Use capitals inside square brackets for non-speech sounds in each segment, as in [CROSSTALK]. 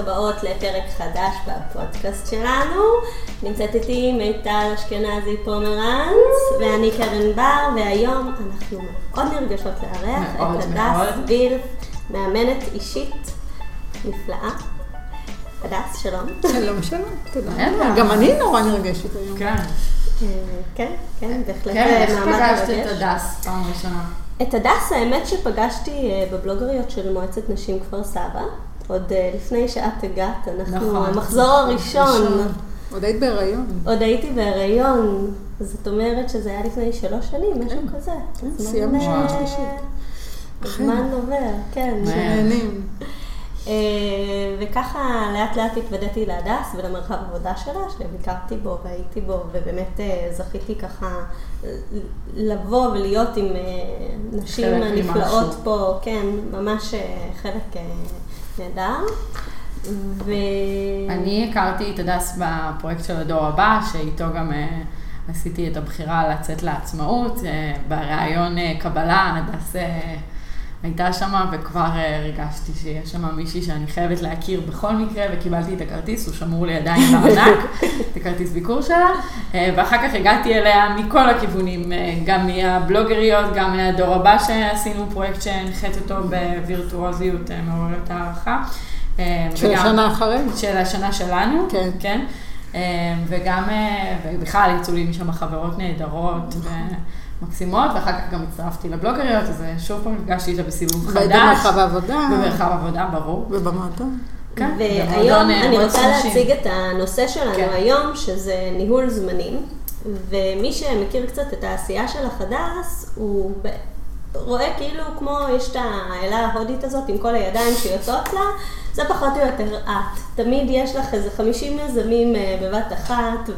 הבאות לפרק חדש בפודקאסט שלנו. נמצאת איתי מיטל אשכנזי פומרנץ, ואני קרן בר, והיום אנחנו מאוד נרגשות לארח את הדס וילף, מאמנת אישית נפלאה. הדס, שלום. שלום, שלום, תודה. גם אני נורא נרגשת היום. כן. אה, כן, כן, בהחלט כן, איך ומתי פגשת. את הדס פעם ראשונה? את הדס, האמת שפגשתי אה, בבלוגריות של מועצת נשים כפר סבא. עוד אה, לפני שאת הגעת, אנחנו נכון. המחזור הראשון. עוד היית בהיריון. עוד הייתי בהיריון, זאת אומרת שזה היה לפני שלוש שנים, משהו כזה. כן, סיימנו שנה שלישית. הזמן עובר, כן. מהר. נהנים. אה, וככה לאט לאט התוודעתי להדס ולמרחב העבודה שלה, שביקרתי בו והייתי בו, ובאמת אה, זכיתי ככה לבוא ולהיות עם נשים הנפלאות. פה, כן, ממש חלק נהדר. ו... אני הכרתי את הדס בפרויקט של הדור הבא, שאיתו גם אה, עשיתי את הבחירה לצאת לעצמאות. אה, בריאיון אה, קבלה, הדס הייתה שם, וכבר אה, הרגשתי שיש שם מישהי שאני חייבת להכיר בכל מקרה, וקיבלתי את הכרטיס, הוא שמור לי עדיין [LAUGHS] בארנק, את הכרטיס ביקור שלה, אה, ואחר כך הגעתי אליה מכל הכיוונים, אה, גם מהבלוגריות, גם מהדור הבא שעשינו פרויקט שהנחית אותו בווירטואוזיות מעוררת הערכה. של השנה אחרי. של השנה שלנו, כן. כן. וגם, ובכלל יצאו לי משם חברות נהדרות ומקסימות, ואחר כך גם הצטרפתי לבלוגריות, אז אה, שוב פעם נפגשתי איתה בסיבוב חדש. במרחב העבודה. במרחב עבודה, ברור. ובמועדון. כן, והיום אה, אני רוצה. להציג את הנושא שלנו כן. היום, שזה ניהול זמנים. ומי שמכיר קצת את העשייה של החדס, הוא ב- רואה כאילו כמו יש את האלה ההודית הזאת עם כל הידיים שיוצאות לה, זה פחות או יותר את. תמיד יש לך איזה 50 יזמים אה, בבת אחת,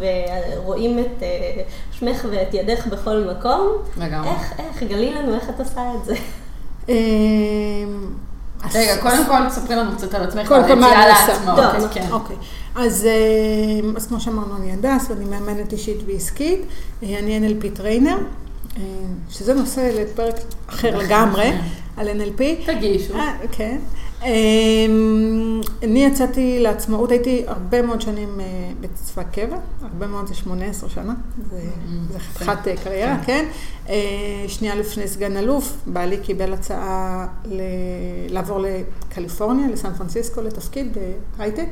ורואים את אה, שמך ואת ידך בכל מקום. לגמרי. איך, איך, גלי לנו איך את עושה את זה. אז- רגע, קודם כל תספרי לנו קצת על עצמך, על היציאה? לעצמאות. טוב, כן. אוקיי. אז, אז כמו שאמרנו, אני הדס ואני מאמנת אישית ועסקית. אה, אני NLP trainer, אה, שזה נושא לפרק אחר לגמרי, על NLP. תגישו. אה, כן. אמ, אני יצאתי לעצמאות, הייתי הרבה מאוד שנים אה, בצבא קבע, הרבה מאוד זה 18 שנה, זה זה חתיכת אה, קריירה, כן. אה, שנייה לפני סגן אלוף, בעלי קיבל הצעה לעבור לקליפורניה, לסן פרנסיסקו, לתפקיד בהייטק.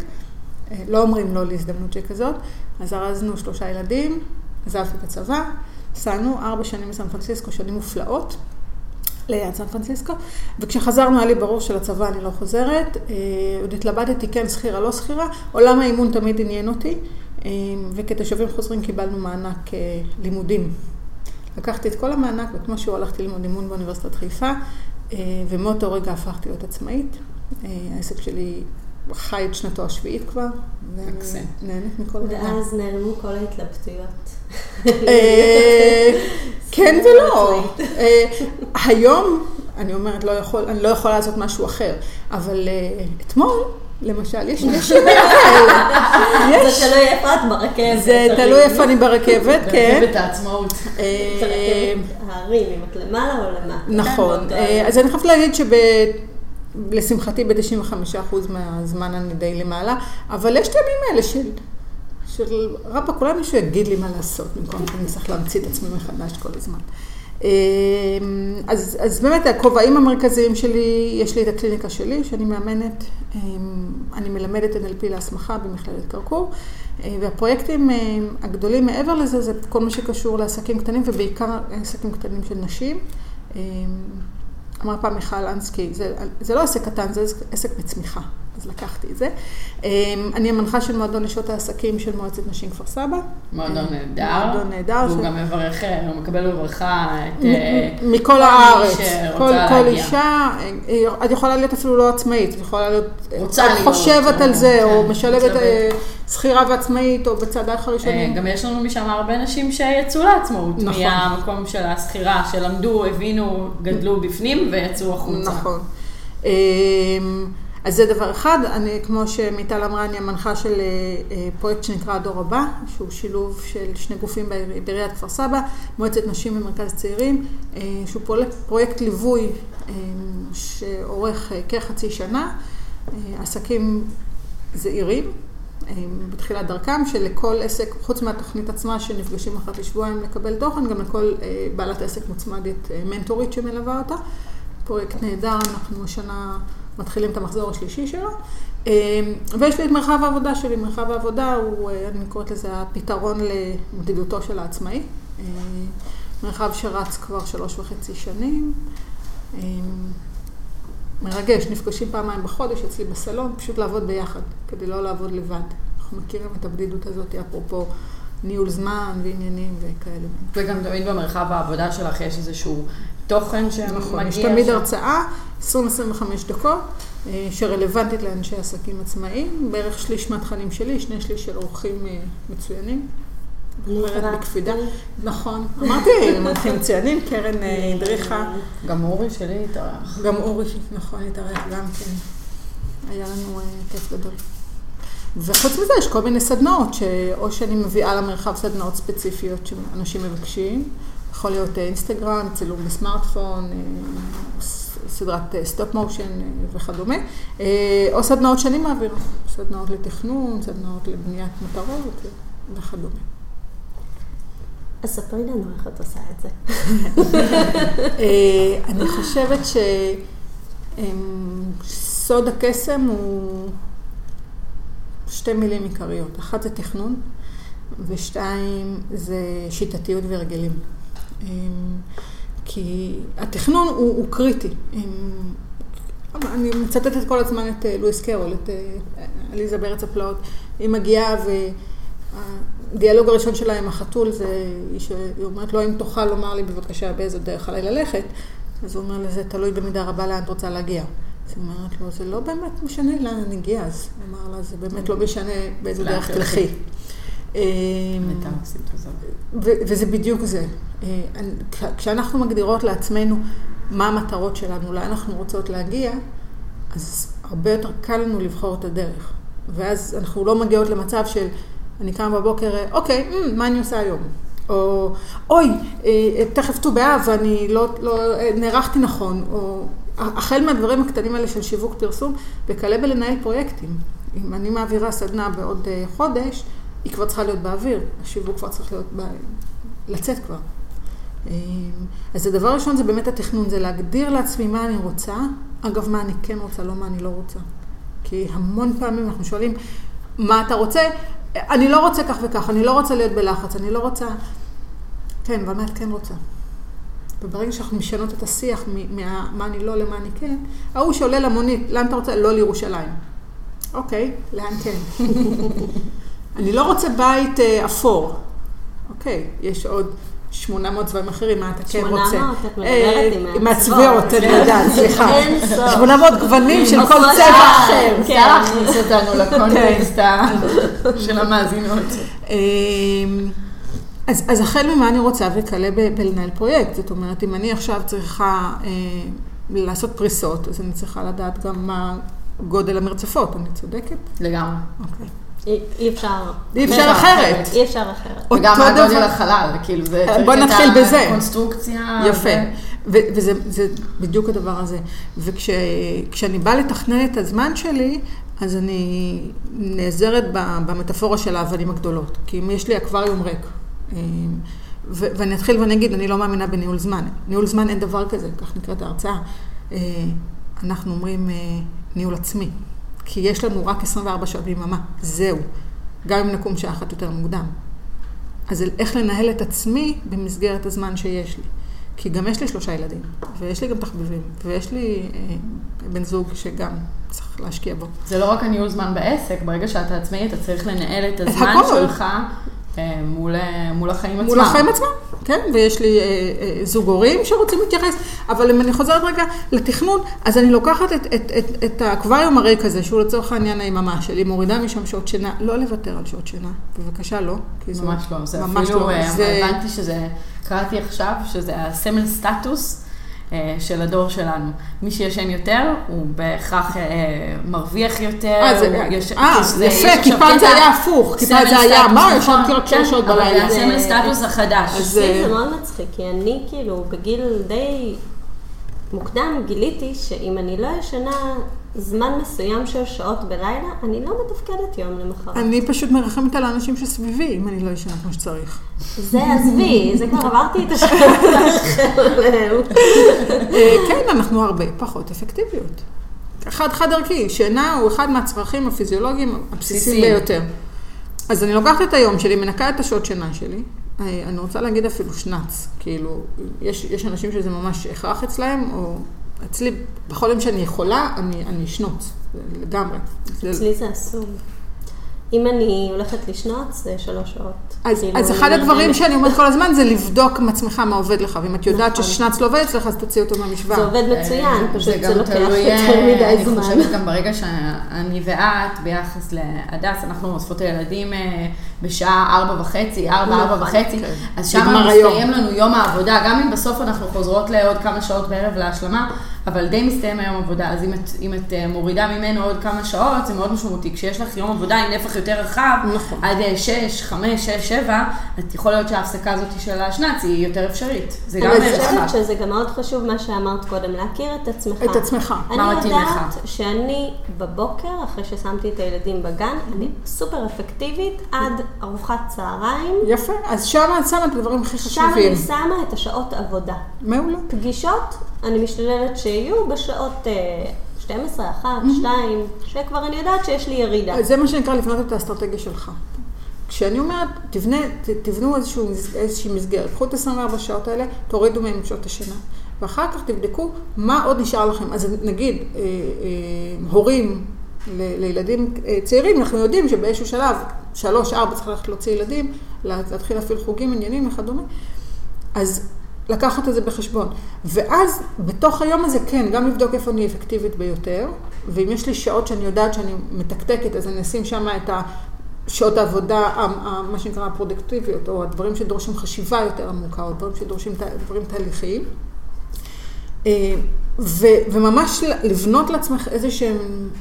לא אומרים לא להזדמנות שכזאת, אז ארזנו שלושה ילדים, עזבתי את הצבא, נסענו ארבע שנים בסן פרנסיסקו, שנים מופלאות. ליד סן פרנסיסקו, וכשחזרנו היה לי ברור שלצבא אני לא חוזרת, אה, עוד התלבטתי כן שכירה, לא שכירה, עולם האימון תמיד עניין אותי, אה, וכתושבים חוזרים קיבלנו מענק אה, לימודים. לקחתי את כל המענק, וכמו שהוא הלכתי ללמוד אימון באוניברסיטת חיפה, ומאותו רגע הפכתי להיות עצמאית. העסק שלי חי את שנתו השביעית כבר, מקסים. נהנית מכל רגע. ואז נעלמו כל ההתלבטויות. אה, כן ולא. אה, היום, אני אומרת, לא יכול, אני לא יכולה לעשות משהו אחר, אבל אה, אתמול, למשל, יש יש ימים כאלה. [LAUGHS] זה. תלוי איפה את ברכבת. זה תלוי איפה אני ברכבת, [LAUGHS] כן. ברכבת העצמאות. ברכבת ההרים, אם את למעלה או למטה. נכון. אה, אז אני חייבת להגיד שב... לשמחתי ב-95% מהזמן אני די למעלה, אבל יש את הימים האלה של, של רבאק, אולי מישהו יגיד לי מה לעשות, במקום שאני צריך להמציא את עצמי מחדש כל הזמן. אה, אז, אז באמת הכובעים המרכזיים שלי, יש לי את הקליניקה שלי, שאני מאמנת, אה, אני מלמדת NLP להסמכה במכללת כרכור, אה, והפרויקטים אה, הגדולים מעבר לזה, זה כל מה שקשור לעסקים קטנים, ובעיקר עסקים קטנים של נשים. אה, אמר פעם מיכל אנסקי, זה, זה לא עסק קטן, זה עסק בצמיחה, אז לקחתי את זה. אני המנחה של מועדון נשות העסקים של מועצת נשים כפר סבא. מועדון נהדר. מועדון נהדר. והוא ש- גם מברך, אה, הוא מקבל בברכה את... אה, מכל הארץ, כל, כל. אישה, אה, את יכולה להיות אפילו לא עצמאית, את יכולה להיות, רוצה להיות, חושבת או- על זה, או כן, משלבת מתלבטת. אה, שכירה ועצמאית, או בצעדייך הראשונים. גם יש לנו משם הרבה נשים שיצאו לעצמאות, נכון. מהמקום של השכירה, שלמדו, הבינו, גדלו בפנים ויצאו החוצה. נכון. אז זה דבר אחד, אני, כמו שמיטל אמרה, אני המנחה של אה, אה, פרויקט שנקרא הדור הבא, שהוא שילוב של שני גופים בעיר- בעיריית כפר סבא, מועצת נשים ומרכז צעירים, אה, שהוא פרויקט, ליווי שאורך כחצי שנה. עסקים זעירים בתחילת דרכם, שלכל עסק, חוץ מהתוכנית עצמה שנפגשים אחת לשבועיים לקבל תוכן, גם לכל בעלת עסק מוצמדת מנטורית שמלווה אותה. פרויקט נהדר, אנחנו השנה מתחילים את המחזור השלישי שלו. ויש לי את מרחב העבודה שלי, מרחב העבודה הוא, אני קוראת לזה הפתרון למדידותו של העצמאי. מרחב שרץ כבר שלוש וחצי שנים. מרגש, נפגשים פעמיים בחודש אצלי בסלון, פשוט לעבוד ביחד, כדי לא לעבוד לבד. אנחנו מכירים את הבדידות הזאת, אפרופו ניהול זמן ועניינים וכאלה. וגם תמיד במרחב העבודה שלך יש איזשהו תוכן שמגיע. נכון, יש תמיד ש... הרצאה, 20-25 דקות, שרלוונטית לאנשי עסקים עצמאיים, בערך שליש מהתכנים שלי, שני שליש של אורחים מצוינים. אומרת בקפידה. נכון. אמרתי, [LAUGHS] מנחים מצוינים, קרן הדריכה. גם אורי שלי התארח. גם אורי, נכון, התארח גם כן. היה לנו כיף גדול. וחוץ מזה יש כל מיני סדנאות, שאו שאני מביאה למרחב סדנאות ספציפיות שאנשים מבקשים, יכול להיות אינסטגרם, צילום בסמארטפון, סדרת stop motion וכדומה, או סדנאות שאני מעבירה, סדנאות לתכנון, סדנאות לבניית מטרות וכדומה. אז ספרי לנו איך את עושה את זה. [LAUGHS] אני חושבת שסוד הקסם הוא שתי מילים עיקריות. אחת זה תכנון, ושתיים זה שיטתיות והרגלים. כי התכנון הוא, הוא קריטי. אני מצטטת כל הזמן את לואיס קרול, את עליזה בארץ הפלאות. היא מגיעה והדיאלוג הראשון שלה עם החתול זה, היא אומרת לו, אם תוכל לומר לי בבקשה באיזה דרך עליי ללכת, אז הוא אומר לזה, תלוי במידה רבה לאן את רוצה להגיע. אז היא אומרת לו, זה לא באמת משנה לאן אני אגיע, אז הוא אמר לה, זה באמת לא משנה באיזה דרך תלכי. וזה בדיוק זה. כשאנחנו מגדירות לעצמנו מה המטרות שלנו, לאן אנחנו רוצות להגיע, אז הרבה יותר קל לנו לבחור את הדרך. ואז אנחנו לא מגיעות למצב של, אני קמה בבוקר, אוקיי, מה אני עושה היום? או, אוי, תכף ט"ו באב ואני לא, לא נערכתי נכון, או החל מהדברים הקטנים האלה של שיווק פרסום, וכלה בלנהל פרויקטים. אם אני מעבירה סדנה בעוד חודש, היא כבר צריכה להיות באוויר, השיווק כבר צריך להיות, ב... לצאת כבר. אז הדבר הראשון זה באמת התכנון, זה להגדיר לעצמי מה אני רוצה, אגב, מה אני כן רוצה, לא מה אני לא רוצה. כי המון פעמים אנחנו שואלים, מה אתה רוצה? אני לא רוצה כך וכך, אני לא רוצה להיות בלחץ, אני לא רוצה... כן, אבל מה את כן רוצה? וברגע שאנחנו משנות את השיח ממה אני לא למה אני כן, ההוא שעולה למונית, לאן אתה רוצה? לא לירושלים. אוקיי, לאן כן? [LAUGHS] אני לא רוצה בית אפור. אוקיי, יש עוד 800 צבעים אחרים, מה אתה כן רוצה? 800, את מדברת עם הצבעות. אני יודעת, [LAUGHS] סליחה. 800 גוונים של כל צבע אחר. זה להכניס אותנו לקונטקסט של המאזינות. אז החל ממה אני רוצה וכלה בלנהל פרויקט. זאת אומרת, אם אני עכשיו צריכה לעשות פריסות, אז אני צריכה לדעת גם מה גודל המרצפות. אני צודקת? לגמרי. אוקיי. אי אפשר. אי אפשר אחרת. אי אפשר אחרת. וגם מה גודל החלל, כאילו זה בוא נתחיל בזה. קונסטרוקציה. יפה. וזה בדיוק הדבר הזה. וכשאני באה לתכנן את הזמן שלי, אז אני נעזרת במטאפורה של האבנים הגדולות. כי אם יש לי אקווריום ריק, ואני אתחיל ואני אגיד, אני לא מאמינה בניהול זמן. ניהול זמן אין דבר כזה, כך נקראת ההרצאה. אנחנו אומרים ניהול עצמי. כי יש לנו רק 24 שעות ביממה, זהו. גם אם נקום שעה אחת יותר מוקדם. אז איך לנהל את עצמי במסגרת הזמן שיש לי. כי גם יש לי שלושה ילדים, ויש לי גם תחביבים, ויש לי אה, בן זוג שגם צריך להשקיע בו. זה לא רק הניהול זמן בעסק, ברגע שאתה עצמאי אתה צריך לנהל את הזמן את שלך מול, מול החיים עצמם. מול החיים עצמם, כן, ויש לי אה, אה, זוג הורים שרוצים להתייחס, אבל אם אני חוזרת רגע לתכנון, אז אני לוקחת את, את, את, את האקווריום הריק הזה, שהוא לצורך העניין היממה שלי, מורידה משם שעות שינה, לא לוותר על שעות שינה, בבקשה לא. ממש לא, זה ממש אפילו, לא, זה... הבנתי שזה, קראתי עכשיו, שזה הסמל סטטוס. של הדור שלנו. מי שישן יותר, הוא בהכרח מרוויח יותר. אה, זה יפה, כי פעם זה היה הפוך, כי פעם זה היה, מה, ישנתי רק שש שעות בלילה. זה הסמל סטטוס החדש. זה מאוד מצחיק, כי אני כאילו בגיל די מוקדם גיליתי שאם אני לא ישנה זמן מסוים של שעות בלילה, אני לא מתפקדת יום למחרת. אני פשוט מרחמת על האנשים שסביבי, אם אני לא ישנה כמו שצריך. זה עזבי, זה כבר עברתי את שלהם. אה, כן, אנחנו הרבה פחות אפקטיביות. חד חד ערכי, שינה הוא אחד מהצרכים הפיזיולוגיים הבסיסיים בסיסיים. ביותר. אז אני לוקחת את היום שלי, מנקה את השעות שינה שלי. אה, אני רוצה להגיד אפילו שנץ, כאילו, יש, יש אנשים שזה ממש הכרח אצלהם, או אצלי, בכל יום שאני יכולה, אני, אשנוץ, לגמרי. אצלי זה אסור. אם אני הולכת לשנוץ, זה שלוש שעות. אז, כאילו, אז אחד אני הדברים. שאני אומרת כל הזמן זה לבדוק עם עצמך מה עובד לך, ואם את יודעת נכון. ששנץ לא עובד אצלך, אז תוציאי אותו מהמשוואה. זה עובד מצוין, פשוט גם זה לוקח יותר מדי אני זמן. חושבת גם ברגע שאני ואת, ביחס להדס, אנחנו אוספות הילדים אה, בשעה ארבע וחצי, ארבע, נכון, ארבע וחצי, כן. אז שם. מסתיים לנו יום העבודה, גם אם בסוף אנחנו חוזרות לעוד כמה שעות בערב להשלמה, אבל די מסתיים היום עבודה, אז אם את, אם את אה, מורידה ממנו עוד כמה שעות, זה מאוד משמעותי. כשיש לך יום עבודה עם נפח יותר רחב, נכון. עד אה, שש, חמש, שש, שבע, את יכול להיות שההפסקה הזאת של השנץ היא יותר אפשרית. זה גם אבל אני ערך חושבת. שזה גם מאוד חשוב מה שאמרת קודם, להכיר את עצמך. את עצמך. מה אני מתאים יודעת לך? שאני בבוקר, אחרי ששמתי את הילדים בגן, אני סופר אפקטיבית עד ארוחת צהריים. יפה, אז שם את שמה את הדברים הכי שם חשובים. אני שמה את השעות עבודה. מעולה. פגישות, אני משתדלת שיהיו בשעות אה, 12, 1, 2, שכבר אני יודעת שיש לי ירידה. זה מה שנקרא לבנות את האסטרטגיה שלך. כשאני אומרת, תבנה, ת, תבנו איזשהו, איזושהי מסגרת, קחו את 24 שעות האלה, תורידו מהם שעות השינה. ואחר כך תבדקו מה עוד נשאר לכם. אז נגיד, אה, אה, הורים ל- לילדים אה, צעירים, אנחנו יודעים שבאיזשהו שלב, שלוש, ארבע, צריך ללכת להוציא ילדים, לה- להתחיל להפעיל חוגים, עניינים וכדומה. אז לקחת את זה בחשבון. ואז בתוך היום הזה, כן, גם לבדוק איפה אני אפקטיבית ביותר, ואם יש לי שעות שאני יודעת שאני מתקתקת, אז אני אשים שם את שעות העבודה, מה שנקרא הפרודקטיביות, או הדברים שדורשים חשיבה יותר עמוקה, או דברים שדורשים דברים תהליכיים. אה, ו, וממש לבנות לעצמך איזה שהם,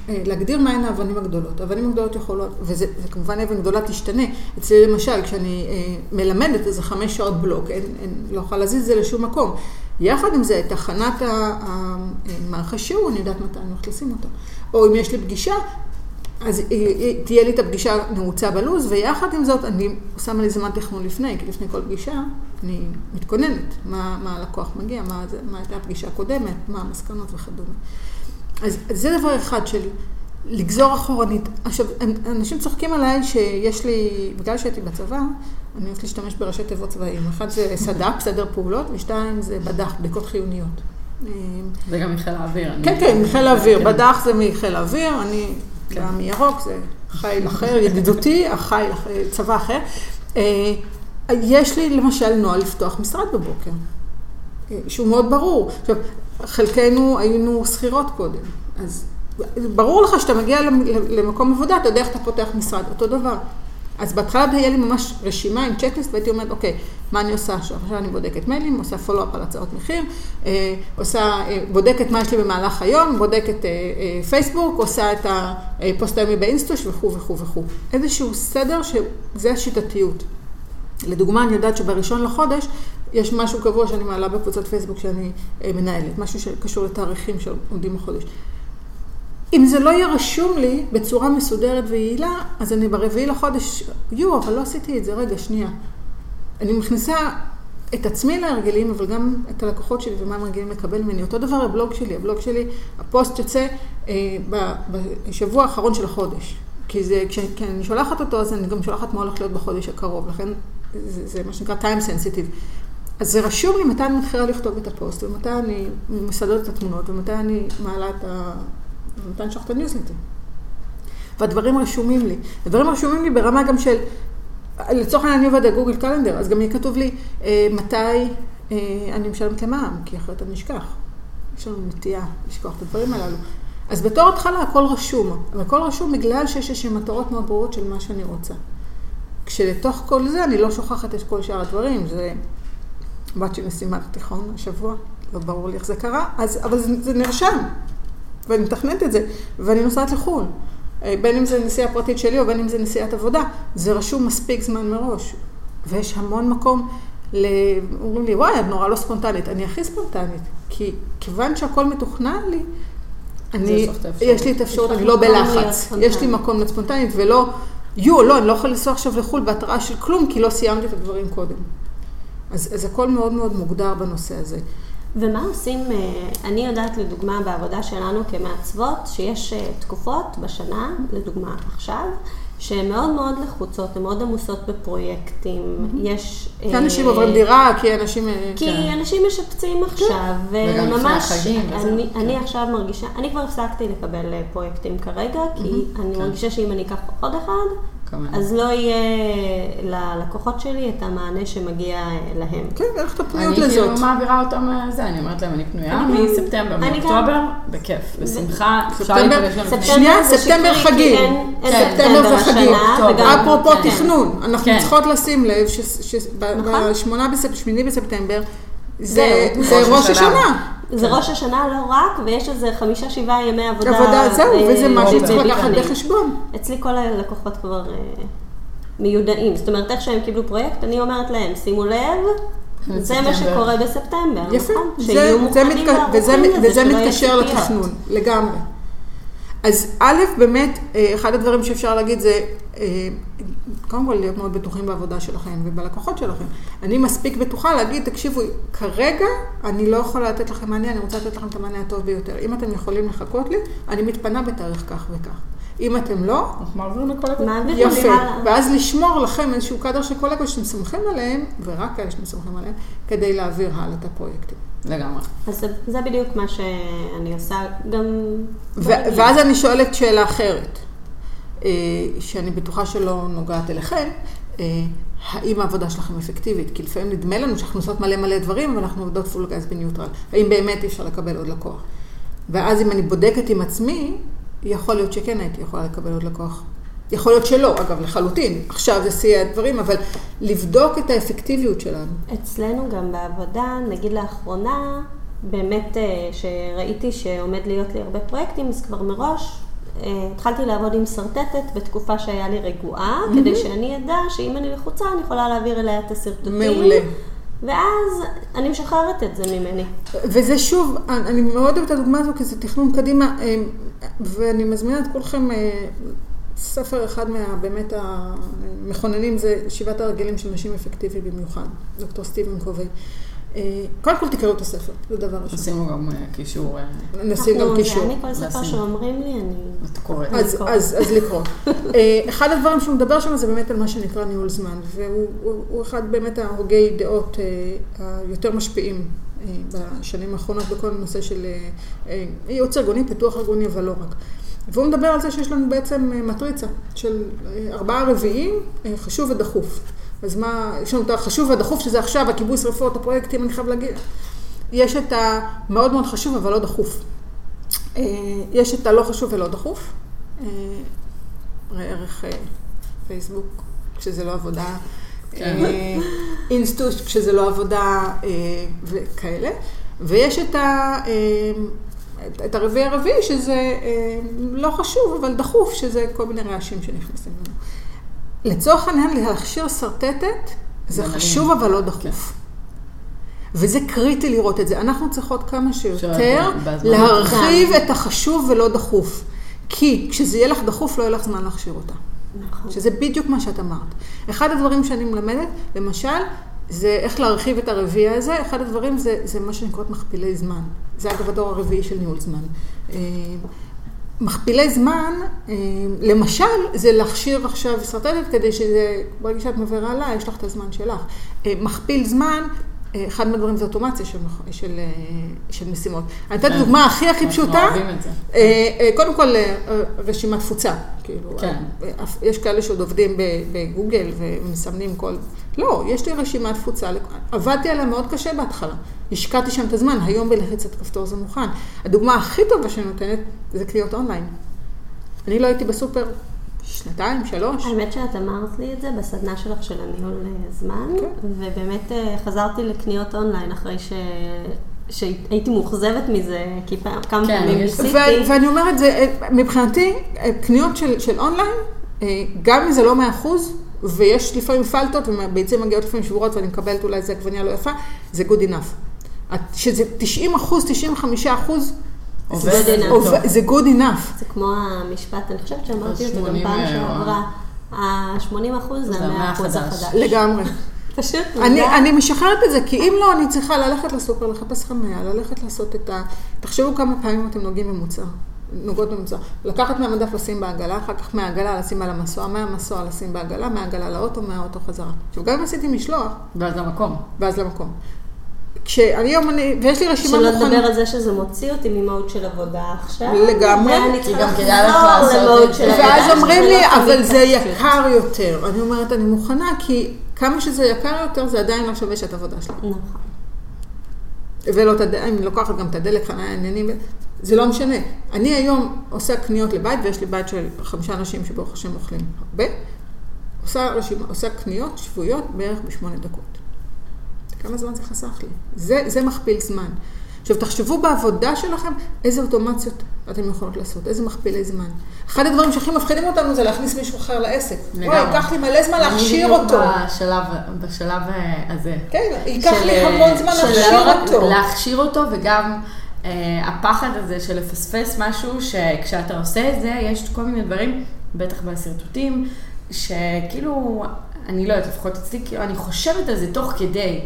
אה, להגדיר מהן האבנים הגדולות. האבנים הגדולות יכולות, וזה זה כמובן אבן גדולה תשתנה. אצלי למשל, כשאני אה, מלמדת איזה חמש שעות בלוק, אין, אין, לא יכולה להזיז את זה לשום מקום. יחד עם זה, את הכנת ה- ה- מערך השיעור, אני יודעת מתי אני הולכת לשים אותה. או אם יש לי פגישה, אז תהיה לי את הפגישה נעוצה בלו"ז, ויחד עם זאת, אני שמה לי זמן תכנון לפני, כי לפני כל פגישה אני מתכוננת מה, מה הלקוח מגיע, מה, מה הייתה הפגישה הקודמת, מה המסקנות וכדומה. אז, אז זה דבר אחד של לגזור אחורנית. עכשיו, אנ- אנשים צוחקים עליי שיש לי, בגלל שהייתי בצבא, אני אוהבת להשתמש בראשי תיבות צבאיים. אחד זה סד"פ, סדר פעולות, ושתיים זה בד"ח, בדיקות חיוניות. זה גם מחיל האוויר. כן, כן, מחיל האוויר. בד"ח זה מחיל האוויר, אני כן. באה מירוק, זה חיל אחר, ידידותי, החי, צבא אחר. אה, יש לי למשל נוהל לפתוח משרד בבוקר, אה, שהוא מאוד ברור. עכשיו, חלקנו היינו שכירות קודם, אז ברור לך שאתה מגיע למ- למקום עבודה, אתה יודע איך אתה פותח משרד, אותו דבר. אז בהתחלה היה לי ממש רשימה עם צ'קליסט, והייתי אומרת, אוקיי, מה אני עושה עכשיו? עכשיו אני בודקת מיילים, עושה פולו-אפ על הצעות מחיר, אה, עושה, אה, בודקת מה יש לי במהלך היום, בודקת אה, פייסבוק, עושה את הפוסט היומי באינסטוש וכו' וכו' וכו'. איזשהו סדר שזה השיטתיות. לדוגמה, אני יודעת שבראשון לחודש יש משהו קבוע שאני מעלה בקבוצת פייסבוק שאני מנהלת, משהו שקשור לתאריכים שעומדים בחודש. אם זה לא יהיה רשום לי בצורה מסודרת ויעילה, אז אני ברביעי לחודש, יו, אבל לא עשיתי את זה, רגע, שנייה. אני מכניסה את עצמי להרגלים, אבל גם את הלקוחות שלי ומה הם רגילים לקבל ממני. אותו דבר הבלוג שלי, הבלוג שלי, הפוסט יוצא אה, בשבוע האחרון של החודש. כי זה, כשאני שולחת אותו, אז אני גם שולחת מה הולך להיות בחודש הקרוב, לכן זה, זה מה שנקרא time sensitive. אז זה רשום לי מתי אני מתחילה לכתוב את הפוסט, ומתי אני מסדרת את התמונות, ומתי אני מעלה את ה... אני שולחת את הניוזלטר. והדברים רשומים לי. הדברים רשומים לי ברמה גם של, לצורך העניין אני עובדת Google Calendar, אז גם יהיה כתוב לי אה, מתי אה, אני משלמת למע"מ, כי אחרת אני אשכח. יש לנו נטייה לשכוח את הדברים הללו. אז בתור התחלה הכל רשום, אבל הכל רשום בגלל שיש איזשהן מטרות מאוד ברורות של מה שאני רוצה. כשלתוך כל זה אני לא שוכחת את כל שאר הדברים, זה בת שלי סיימה תיכון השבוע, לא ברור לי איך זה קרה, אז, אבל זה, זה נרשם, ואני מתכננת את זה, ואני נוסעת לחו"ל. אה, בין אם זה נסיעה פרטית שלי או בין אם זה נסיעת עבודה, זה רשום מספיק זמן מראש. ויש המון מקום, ל... אומרים לי, וואי, את נורא לא ספונטנית. אני הכי ספונטנית. כי כיוון שהכל מתוכנן לי, אני, יש לי את האפשרות, אני לא בלחץ. יש לי מקום להיות ספונטנית ולא, יו, לא, אני לא יכולה לנסוע עכשיו לחו"ל בהתראה של כלום, כי לא סיימתי את הדברים קודם. אז, אז הכל מאוד מאוד מוגדר בנושא הזה. ומה עושים, אה, אני יודעת לדוגמה בעבודה שלנו כמעצבות, שיש אה, תקופות בשנה, לדוגמה עכשיו, שהן מאוד מאוד לחוצות, הן מאוד עמוסות בפרויקטים. יש... כי אה, אנשים עוברים דירה, כי אנשים... אה, כי כן. אנשים משפצים עכשיו, וגם לפני החגים וזה, אני, כן. אני עכשיו מרגישה, אני כבר הפסקתי לקבל אה, פרויקטים כרגע, כי אני כן. מרגישה שאם אני אקח עוד אחד, כמובן. אז לא יהיה ללקוחות שלי את המענה שמגיע להם. כן, איך את אני הפניות כאילו לזאת? מעבירה אותם זה, אני אומרת להם, אני פנויה אני מספטמבר, אני מאוקטובר, בכיף, בשמחה, שנייה, זה ספטמבר חגים. ספטמבר וחגים. וגם- אפרופו כן. תכנון, אנחנו כן. צריכות לשים לב נכון. שב-8 בספטמבר זה. זה ראש השנה. זה ראש השנה לא רק, ויש איזה חמישה שבעה ימי עבודה. עבודה, זהו, אה, וזה מה שצריך בביטחון. לקחת בחשבון. אצלי כל הלקוחות כבר אה, מיודעים. זאת אומרת, איך שהם קיבלו פרויקט, אני אומרת להם, שימו לב, זה מה. שקורה בספטמבר, יפה, נכון? זה- שיהיו מוכנים וזה- לזה, מתקשר. לתכנון, לגמרי. אז א', באמת, אה, אחד הדברים שאפשר להגיד זה, אה, קודם כל להיות מאוד בטוחים בעבודה שלכם ובלקוחות שלכם. אני מספיק בטוחה להגיד, תקשיבו, כרגע אני לא יכולה לתת לכם מענה, אני רוצה לתת לכם את המענה הטוב ביותר. אם אתם יכולים לחכות לי, אני מתפנה בתאריך כך וכך. אם אתם לא, אנחנו מעבירים לקולגות. מעבירים יפה. ואז לשמור לכם איזשהו קאדר של קולגות שאתם סומכים עליהם, ורק כאלה שאתם סומכים עליהם, כדי להעביר הלאה את הפרויקטים. לגמרי. אז זה, זה בדיוק מה שאני עושה, גם... ו- ואז אני שואלת שאלה אחרת, אה, שאני בטוחה שלא נוגעת אליכם, אה, האם העבודה שלכם אפקטיבית? כי לפעמים נדמה לנו שאנחנו עושות מלא מלא דברים ואנחנו עובדות פול גז בניוטרל. האם באמת אי אפשר לקבל עוד לקוח? ואז אם אני בודקת עם עצמי, יכול להיות שכן הייתי יכולה לקבל עוד לקוח. יכול להיות שלא, אגב, לחלוטין. עכשיו זה שיא הדברים, אבל לבדוק את האפקטיביות שלנו. אצלנו גם בעבודה, נגיד לאחרונה, באמת אה, שראיתי שעומד להיות לי הרבה פרויקטים, אז כבר מראש אה, התחלתי לעבוד עם שרטטת בתקופה שהיה לי רגועה, כדי שאני אדע שאם אני לחוצה אני יכולה להעביר אליה את הסרטוטים. מעולה. ואז אני משחררת את זה ממני. וזה שוב, אני מאוד אוהבת את הדוגמה הזו, כי זה תכנון קדימה, אה, ואני מזמינה את כולכם, ספר אחד מה, באמת המכוננים זה שבעת הרגלים של נשים אפקטיבי במיוחד, דוקטור סטיבן קובי. אה, קודם כל תקראו את הספר, זה דבר ראשון. גם אה, קישור, אה, נשים גם אנחנו- קישור. אני כל ספר. שאומרים לי, אני... את קוראת. אז, לקרוא. אז, אז לקרוא. [LAUGHS] אחד הדברים שהוא מדבר שם זה באמת על מה שנקרא ניהול זמן, והוא הוא, הוא אחד באמת ההוגי דעות היותר משפיעים בשנים האחרונות בכל הנושא של ייעוץ ארגוני, פיתוח ארגוני, אבל לא רק. והוא מדבר על זה שיש לנו בעצם אה, מטריצה של אה, ארבעה רביעים, אה, חשוב ודחוף. אז מה, יש לנו את החשוב והדחוף, שזה עכשיו הכיבוי שרפות, הפרויקטים, אני חייב להגיד. יש את המאוד מאוד חשוב, אבל לא דחוף. יש את הלא חשוב ולא דחוף. אה, ראה ערך פייסבוק, כשזה לא עבודה. כן. אינסטוש, כשזה לא עבודה וכאלה. ויש את, ה, את- הרביעי הרביעי, שזה אה, לא חשוב, אבל דחוף, שזה כל מיני רעשים שנכנסים לנו. לצורך העניין, להכשיר שרטטת, זה. חשוב אבל לא דחוף. וזה קריטי לראות את זה. אנחנו צריכות כמה שיותר. להרחיב את החשוב ולא דחוף. כי כשזה יהיה לך דחוף, לא יהיה לך זמן להכשיר אותה. נכון. שזה בדיוק מה שאת אמרת. אחד הדברים שאני מלמדת, למשל, זה איך להרחיב את הרביעי הזה. אחד הדברים זה, זה מה שנקראות מכפילי זמן. זה אגב הדור הרביעי של ניהול זמן. אה, מכפילי זמן, אה, למשל, זה להכשיר עכשיו שרטטת כדי שזה, ברגע שאת מעבירה לה, יש לך את הזמן שלך. אה, מכפיל זמן, אחד מהדברים זה אוטומציה של, של, אה, של משימות. אני אתן את כן. הדוגמה הכי הכי פשוטה. אנחנו אוהבים את זה. אה, אה, קודם כל, אה, אה, רשימת תפוצה. כאילו, כן. אה, יש כאלה שעוד עובדים בגוגל ומסמנים כל... לא, יש לי רשימת תפוצה. עבדתי עליה מאוד קשה בהתחלה. השקעתי שם את הזמן, היום בלחיצת כפתור זה מוכן. הדוגמה הכי טובה שאני נותנת זה קניות אונליין. אני לא הייתי בסופר שנתיים, שלוש. האמת שאת אמרת לי את זה בסדנה שלך של הניהול אה, זמן, כן. ובאמת אה, חזרתי לקניות אונליין אחרי ש... שהייתי מאוכזבת מזה, כי פעם, כמה כן, פעמים יש- ניסיתי. ו- ואני אומרת, זה, אה, מבחינתי, קניות של, של אונליין, גם אם זה לא מאה אחוז, ויש לפעמים פלטות, וביצים מגיעות לפעמים שבורות, ואני מקבלת אולי איזה עגבנייה לא יפה, זה good enough. שזה 90 אחוז, 95 אחוז, זה זה. זה good enough. זה כמו המשפט, אני חושבת שאמרתי אותו גם 80, פעם אה, שעברה. ה-80 אחוז זה זה ה-100 אחוז החדש. לגמרי. [LAUGHS] פשוט אני. אני משחררת את זה, כי אם לא, אני צריכה ללכת לסופר, לחפש חניה, ללכת לעשות את ה... תחשבו כמה פעמים אתם נוגעים במוצר, נוגעות במוצר. לקחת מהמדף לשים בעגלה, אחר כך מהעגלה לשים על המסוע, מהמסוע לשים בעגלה, מהעגלה לאוטו, מהאוטו חזרה. עכשיו, גם אם עשיתי משלוח, ואז למקום. ואז למקום. כשאני היום, אני, ויש לי רשימה שלא מוכנה. לדבר על זה שזה מוציא אותי ממהות של עבודה עכשיו. לגמרי. ואני כי צריכה לחזור למהות של. עבודה. ואז אומרים שזה לי, לא אבל זה קומוניקציות." יקר יותר. אני אומרת, אני מוכנה, כי כמה שזה יקר יותר, זה עדיין לא שווה שאת עבודה שלי. נכון. ולא את הדלק, אני לוקחת גם את הדלק, חניה, עניינים, זה לא משנה. אני היום עושה קניות לבית, ויש לי בית של חמישה אנשים שברוך השם אוכלים הרבה, עושה, רשימה, עושה קניות שבועיות בערך בשמונה דקות. כמה זמן זה חסך לי? זה, זה מכפיל זמן. עכשיו, תחשבו בעבודה שלכם איזה אוטומציות אתם יכולות לעשות, איזה מכפילי זמן. אחד הדברים שהכי מפחידים אותנו זה להכניס מישהו אחר לעסק. וואי, לגמרי. ייקח לי מלא זמן להכשיר אני בדיוק אותו. בשלב, בשלב אה, הזה. כן, ייקח של, לי אה, המון זמן של להכשיר לא אותו. להכשיר אותו, וגם אה, הפחד הזה של לפספס משהו, שכשאתה עושה את זה, יש כל מיני דברים, בטח בשרטוטים, שכאילו, אני לא יודעת, לפחות אצלי, כאילו, אני חושבת על זה תוך כדי,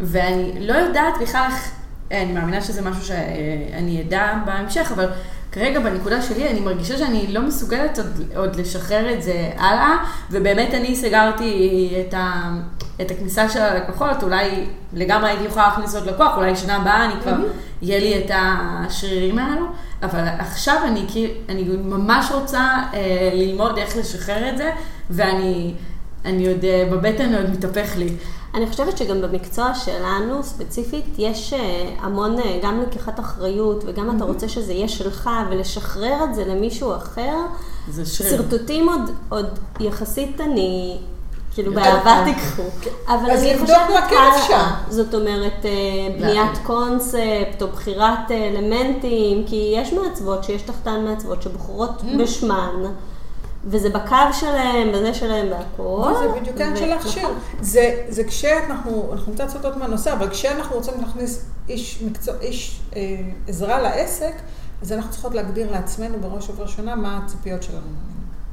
ואני לא יודעת בכלל איך, אה, אני מאמינה שזה משהו שאני אדע בהמשך, אבל... כרגע בנקודה שלי אני מרגישה שאני לא מסוגלת עוד, עוד לשחרר את זה הלאה, ובאמת אני סגרתי את, ה, את הכניסה של הלקוחות, אולי לגמרי הייתי יכולה להכניס עוד לקוח, אולי שנה הבאה אני כבר, יהיה לי את השרירים האלו, אבל עכשיו אני, אני ממש רוצה אה, ללמוד איך לשחרר את זה, ואני אני עוד, אה, בבטן עוד מתהפך לי. אני חושבת שגם במקצוע שלנו ספציפית יש אה, המון אה, גם לקיחת אחריות וגם אתה רוצה שזה יהיה שלך ולשחרר את זה למישהו אחר. זה שריר. שרטוטים עוד, עוד יחסית אני, כאילו יותר באהבה. תיקחו. אבל אז אני לבדוק חושבת מה כן. זאת אומרת, אה, בניית קונספט או בחירת אה, אלמנטים, כי יש מעצבות שיש תחתן מעצבות שבוחרות בשמן. וזה בקו שלהם, וזה שלהם והכל. זה בדיוק העניין של להכשיר. נכון. זה, זה כשאנחנו, אנחנו קצת סוטות מהנושא, אבל כשאנחנו רוצים להכניס איש מקצוע, איש אה, עזרה לעסק, אז אנחנו צריכות להגדיר לעצמנו בראש ובראשונה מה הציפיות שלנו.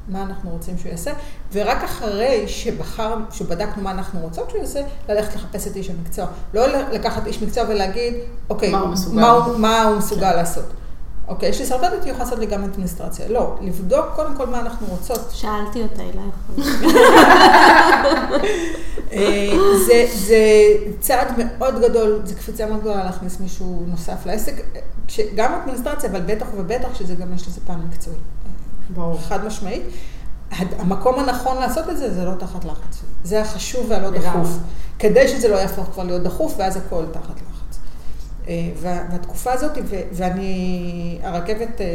מה אנחנו רוצים שהוא יעשה, ורק אחרי שבחר, שבדקנו מה אנחנו רוצות שהוא יעשה, ללכת לחפש את איש המקצוע. לא לקחת איש מקצוע ולהגיד, אוקיי, מה הוא מסוגל. מה הוא, מה הוא מסוגל לעשות. אוקיי, יש לי סרטטת, היא יכולה לעשות לי גם אדמיניסטרציה. לא, לבדוק קודם כל מה אנחנו רוצות. שאלתי אותה, היא לא יכולה. [LAUGHS] אה, זה, זה צעד מאוד גדול, זה קפיצה מאוד גדולה להכניס מישהו נוסף לעסק, גם אדמיניסטרציה, אבל בטח ובטח שזה גם יש לזה פן מקצועי. ברור. חד משמעית. המקום הנכון לעשות את זה, זה לא תחת לחץ. זה החשוב והלא. דחוף. כדי שזה לא יהפוך כבר להיות דחוף, ואז הכל תחת לחץ. אה, וה- והתקופה הזאת, ואני, הרכבת אה,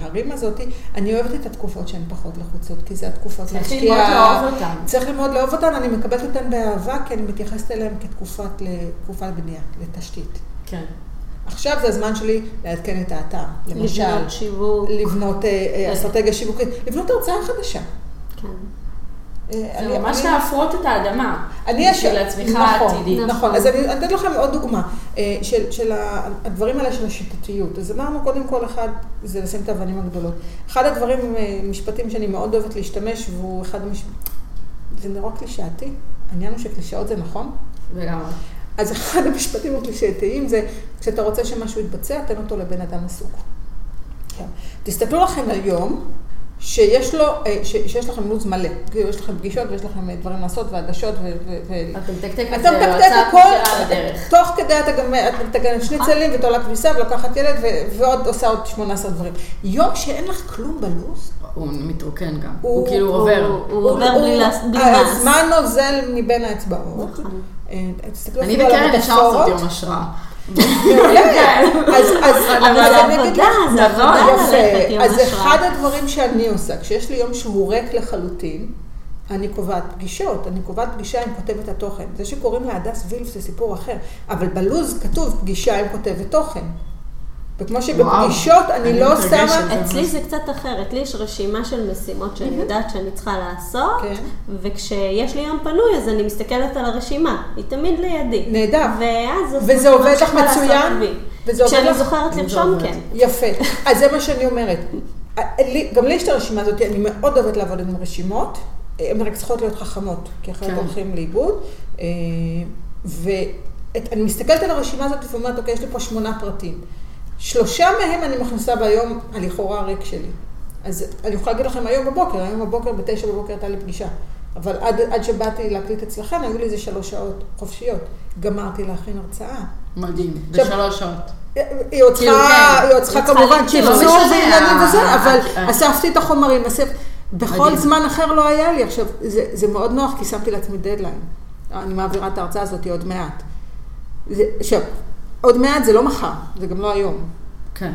הרים הזאת, אני אוהבת את התקופות שהן פחות לחוצות, כי זה התקופות צריך להשקיע- ללמוד לאהוב אותן. צריך ללמוד לאהוב אותן, אני מקבלת אותן באהבה, כי אני מתייחסת אליהן כתקופת לבנייה, לתשתית. כן. עכשיו זה הזמן שלי לעדכן את האתר, למשל. לבנות שיווק. לבנות אה, אה, אסטרטגיה שיווקית, לבנות הרצאה חדשה. כן. אה, זה אני- ממש אני- להפרות את האדמה. אני יש... בשביל הצמיחה נכון, העתידית. נכון, אז אני אתן לכם עוד דוגמה אה, של, של הדברים האלה של השיטתיות. אז אמרנו קודם כל אחד, זה לשים את האבנים הגדולות. אחד הדברים, אה, משפטים שאני מאוד אוהבת להשתמש, והוא אחד המשפטים, זה נורא קלישאתי, העניין הוא שקלישאות זה נכון. לגמרי. אז אחד המשפטים הקלישאתיים זה, כשאתה רוצה שמשהו יתבצע, תן אותו לבן אדם עסוק. כן. תסתכלו לכם על יום שיש לו, אה, ש, שיש לכם לו"ז מלא. כאילו, יש לכם פגישות ויש לכם אה, דברים לעשות והגשות ו... ו, ו... אתה מתקתק את זה, הכל, נשאר לדרך. תוך כדי אתה גם, את מתקנת שניצלים ותולה כביסה ולוקחת ילד ו- ועוד עושה עוד 18 דברים. יום שאין לך כלום בלו"ז, הוא מתרוקן גם. הוא- הוא כאילו הוא- עובר. הוא עובר בלי מעש. הזמן נוזל מבין האצבעות. אה, תסתכלו אני וקרן ישר עושות. יום השראה. אז, אבל אגיד עבודה, זה עבודה ללכת. יום אז. אחד הדברים שאני עושה, כשיש לי יום שהוא ריק לחלוטין, אני קובעת פגישות, אני קובעת פגישה עם כותבת התוכן. זה שקוראים לה הדס וילף זה סיפור אחר, אבל בלוז כתוב פגישה עם כותבת תוכן. וכמו שבפגישות אני לא. שמה... אצלי זה קצת אחרת, לי יש רשימה של משימות שאני יודעת שאני צריכה לעשות, כן. וכשיש לי יום פנוי אז אני מסתכלת על הרשימה, היא תמיד לידי. נהדר. ואז וזה עובד לך מצוין? כשאני? זוכרת לרשום. כן. יפה. אז זה מה שאני אומרת. לי- גם לי יש את הרשימה הזאת, אני מאוד אוהבת לעבוד עם רשימות, הן רק צריכות להיות חכמות, כי אחרת כן. הולכים לאיבוד. אה, ואני מסתכלת על הרשימה הזאת ואומרת, אוקיי, יש לי פה שמונה פרטים. שלושה מהם אני מכניסה ביום הלכאורה הריק שלי. אז אני יכולה להגיד לכם היום בבוקר, היום בבוקר, בתשע בבוקר הייתה לי פגישה. אבל עד, עד שבאתי להקליט אצלכם, היו לי איזה שלוש שעות חופשיות. גמרתי להכין הרצאה. מדהים, עכשיו- בשלוש שעות. היא עוד כאילו, צריכה, כן. היא עוד צריכה כמובן משנה, ועניינים ה- וזה, אבל ה- אספתי את החומרים, אספ... בכל. זמן אחר לא היה לי. עכשיו, זה, זה מאוד נוח, כי שמתי לעצמי דדליין. אני מעבירה את ההרצאה הזאת עוד מעט. עכשיו, עוד מעט זה לא מחר, זה גם לא היום. כן.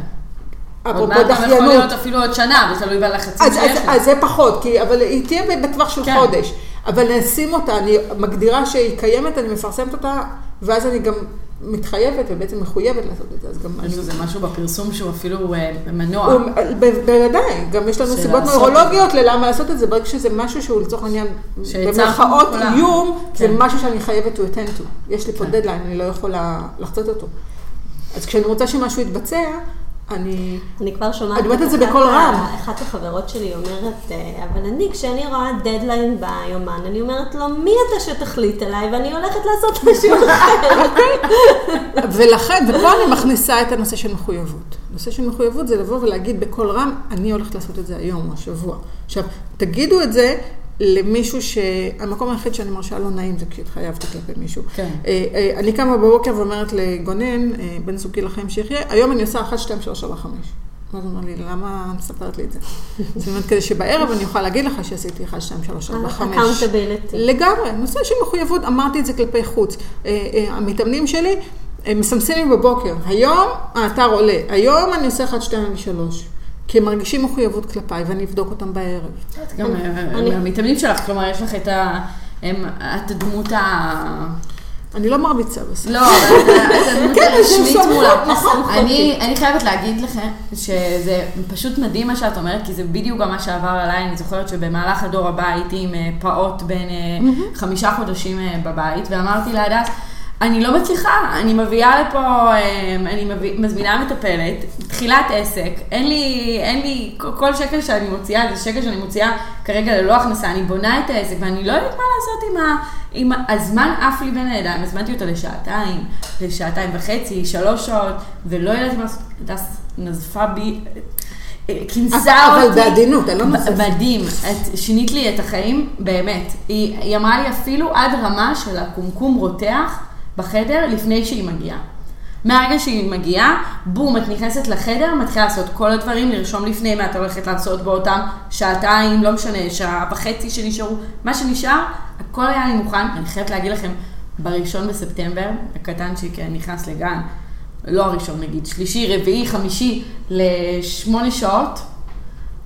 עוד אפרופו מעט גם יכול דחיינות. להיות אפילו עוד שנה, זה תלוי בלחצים אז, שיש לך. אז זה פחות, כי, אבל היא תהיה בטווח של כן. חודש. אבל נשים אותה, אני מגדירה שהיא קיימת, אני מפרסמת אותה, ואז אני גם מתחייבת ובעצם מחויבת לעשות את זה. אז גם. יש איזה משהו בפרסום שהוא אפילו אה, מניע. בוודאי, גם יש לנו סיבות נוירולוגיות ללמה לעשות את זה, ברגע שזה משהו שהוא לצורך העניין, במרכאות. איום, זה כן. משהו שאני חייבת to attend to. יש לי פה כן. דדליין, אני לא יכולה לחצות אותו. אז כשאני רוצה שמשהו יתבצע, אני... אני כבר שומעת אני אומרת את זה בקול רם. אחת החברות שלי אומרת, אה, אבל אני, כשאני רואה דדליין ביומן, אני אומרת לו, מי אתה שתחליט עליי? ואני הולכת לעשות [LAUGHS] משהו אחר. ולכן, ופה אני מכניסה את הנושא של מחויבות. נושא של מחויבות זה לבוא ולהגיד בקול רם, אני הולכת לעשות את זה היום או השבוע. עכשיו, תגידו את זה למישהו שהמקום היחיד שאני מרשה לא נעים זה כשהתחייבתי כלפי מישהו. כן. אה, אה, אני קמה בבוקר ואומרת לגונן, אה, בן זוגי לחיים שיחיה, היום אני עושה 1, 2, 3, 4, 5. אז הוא אומר לי, למה את מספרת לי את זה? זאת אומרת, כדי שבערב אני אוכל להגיד לך שעשיתי 1, 2, 3, 4, 5. Accountability. לגמרי, נושא של מחויבות, אמרתי את זה כלפי חוץ. המתאמנים שלי, הם מסמסים לי בבוקר, היום האתר עולה, היום אני עושה 1, 2 ו-3. כי הם מרגישים מחויבות כלפיי ואני אבדוק אותם בערב. גם אני- אה, המתאמנים שלך, כלומר, יש לך את ה... את הדמות ה... אני לא מרביצה בסוף. לא, את את הדמות כן, הרשמית מולה. נכון. אני אני חייבת להגיד לכם שזה פשוט מדהים מה שאת אומרת, כי זה בדיוק גם מה שעבר עליי. אני זוכרת שבמהלך הדור הבא הייתי עם אה, פעוט בן אה, חמישה חודשים בבית, ואמרתי להדס, אני לא מצליחה, אני מביאה לפה, אה, אני מביא, מזמינה מטפלת, תחילת עסק, אין לי, אין לי, כל- שקל שאני מוציאה, זה שקל שאני מוציאה כרגע ללא הכנסה, אני בונה את העסק, ואני לא יודעת מה לעשות עם ה... עם הזמן עף לי בין הידיים, הזמנתי אותה לשעתיים, לשעתיים וחצי, שלוש שעות, ולא ידעתי מה לעשות, נזפה בי, אה, כינסה אבל אותי. בעדינות, אני לא נוזפת. מדהים, את שינית לי את החיים, באמת. היא, היא אמרה לי אפילו עד רמה של הקומקום רותח בחדר לפני שהיא מגיעה. מהרגע שהיא מגיעה, בום, את נכנסת לחדר, מתחילה לעשות כל הדברים, לרשום לפני מה את הולכת לעשות באותם שעתיים, לא משנה, שעה וחצי שנשארו, מה שנשאר, הכל היה לי מוכן. אני חייבת להגיד לכם, בראשון בספטמבר, הקטנצ'יק נכנס לגן, לא הראשון נגיד, שלישי, רביעי, חמישי, לשמונה שעות,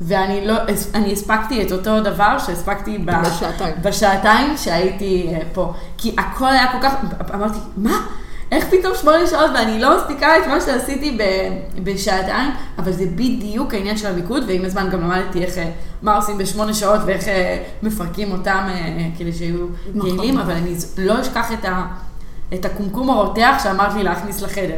ואני לא, אני הספקתי את אותו דבר שהספקתי בשעתיים. בשעתיים שהייתי אה, פה. כי הכל היה כל כך, אמרתי, מה? איך פתאום שמונה שעות ואני לא מספיקה את מה שעשיתי ב- בשעתיים? אבל זה בדיוק העניין של המיקוד, ועם הזמן גם למדתי איך, אה, מה עושים בשמונה שעות ואיך אה, מפרקים אותם כדי שיהיו נכון. יעילים, אבל אני לא אשכח את ה... את הקומקום הרותח שאמרת לי להכניס לחדר.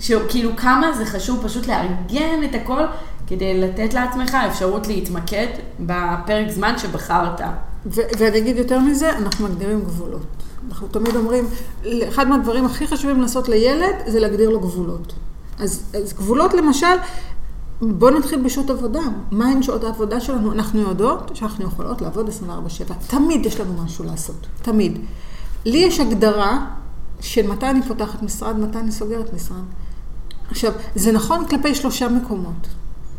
שכאילו כמה זה חשוב פשוט לארגן את הכל כדי לתת לעצמך אפשרות להתמקד בפרק זמן שבחרת. ואני אגיד יותר מזה, אנחנו מגדירים גבולות. אנחנו תמיד אומרים, אחד מהדברים הכי חשובים לעשות לילד זה להגדיר לו גבולות. אז, אז גבולות למשל, בואו נתחיל בשעות עבודה. מהן שעות העבודה שלנו? אנחנו יודעות שאנחנו יכולות לעבוד 24/7. תמיד יש לנו משהו לעשות, תמיד. לי יש הגדרה של מתי אני פותחת משרד, מתי אני סוגרת משרד. עכשיו, זה נכון כלפי שלושה מקומות,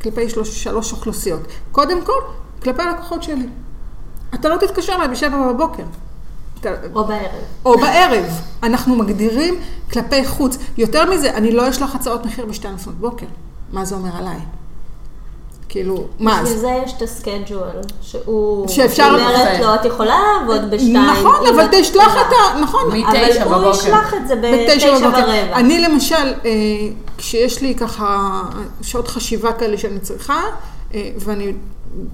כלפי שלוש, שלוש אוכלוסיות. קודם כל, כלפי הלקוחות שלי. אתה לא תתקשר אליי בשבע בבוקר. או בערב. או בערב. אנחנו מגדירים כלפי חוץ. יותר מזה, אני לא אשלח הצעות מחיר בשתיים לפנות בוקר. מה זה אומר עליי? כאילו, מה בשביל אז? זה יש את הסקייג'ואל, שהוא... שאפשר- אומרת לו, את יכולה לעבוד בשתיים. נכון, אבל תשלח יכולה." את ה... נכון. מ- מתשע אבל הוא בבוקר. ישלח את זה בתשע בבוקר. ורבע. אני למשל, אה, כשיש לי ככה שעות חשיבה כאלה שאני צריכה, אה, ואני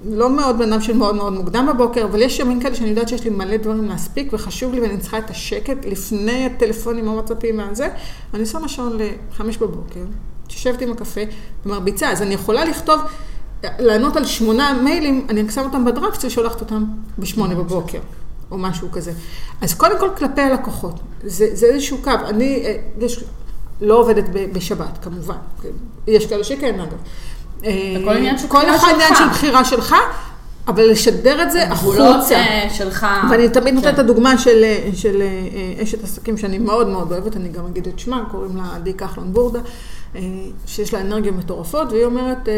לא מאוד בן אדם של מאוד מאוד מוקדם בבוקר, אבל יש ימים כאלה שאני יודעת שיש לי מלא דברים להספיק, וחשוב לי ואני צריכה את השקט לפני הטלפונים, הוואטסאפים והזה, אני שמה שעון לחמש בבוקר, יושבת עם הקפה ומרביצה, אז אני יכולה לכתוב, לענות על שמונה מיילים, אני שמה אותם בדראפט ושולחת אותם בשמונה בבוקר. או משהו כזה. אז קודם כל כלפי הלקוחות, זה, זה איזשהו קו. אני אה, יש, לא עובדת בשבת, כמובן. יש כאלה שכן, אגב. עניין של בחירה כל אחד עניין שלך. של בחירה שלך, אבל לשדר את זה החוצה. אה, שלך. ואני תמיד נותנת את כן. הדוגמה של, אה, של אה, אשת עסקים שאני מאוד מאוד אוהבת, אני גם אגיד את שמה, קוראים לה עדי כחלון בורדה, אה, שיש לה אנרגיה מטורפות, והיא אומרת, אה,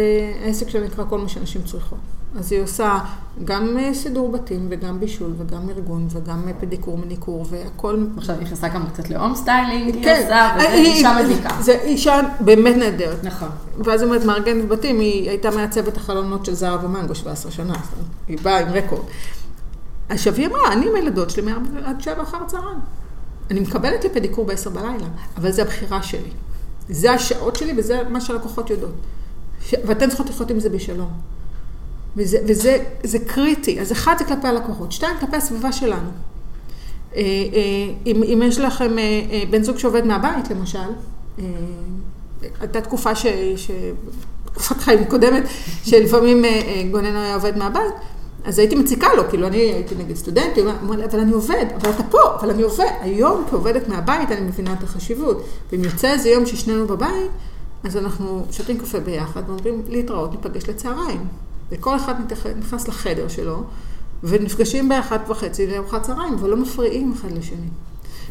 העסק שלה נקרא כל מה שאנשים צריכות. אז היא עושה גם אה, סידור בתים, וגם בישול, וגם ארגון, וגם אה, פדיקור מניקור, והכל עכשיו היא נכנסה גם קצת ל home styling, היא כן, עושה, וזה היא- אישה היא- מדליקה. זה אישה באמת נהדרת. נכון. ואז היא אומרת, מארגנת בתים, היא הייתה מעצבת החלונות של זרה ומנגו 17 שנה, היא באה עם רקורד. עכשיו היא אמרה, אני עם הילדות שלי מארבע עד שבע אחר הצהריים. אני מקבלת לי פדיקור בעשר בלילה, אבל זה הבחירה שלי. זה השעות שלי וזה מה שהלקוחות יודעות. ש... ואתן צריכות לחיות עם זה בשלום. וזה, וזה זה קריטי. אז אחד זה כלפי הלקוחות, שתיים כלפי הסביבה שלנו. אה, אה, אם, אם יש לכם אה, בן זוג שעובד מהבית, למשל, הייתה תקופה ש... ש... תקופת חיים קודמת, שלפעמים אה, גונן היה עובד מהבית, אז הייתי מציקה לו, כאילו אני הייתי נגיד סטודנט, הוא לי, אבל אני עובד, אבל אתה פה, אבל אני עובד. היום כעובדת מהבית אני מבינה את החשיבות. ואם יוצא איזה יום ששנינו בבית, אז אנחנו שותים קפה ביחד ואומרים להתראות, ניפגש לצהריים. וכל אחד נכנס לחדר שלו, ונפגשים באחת וחצי לארוחת צהריים, ולא מפריעים אחד לשני.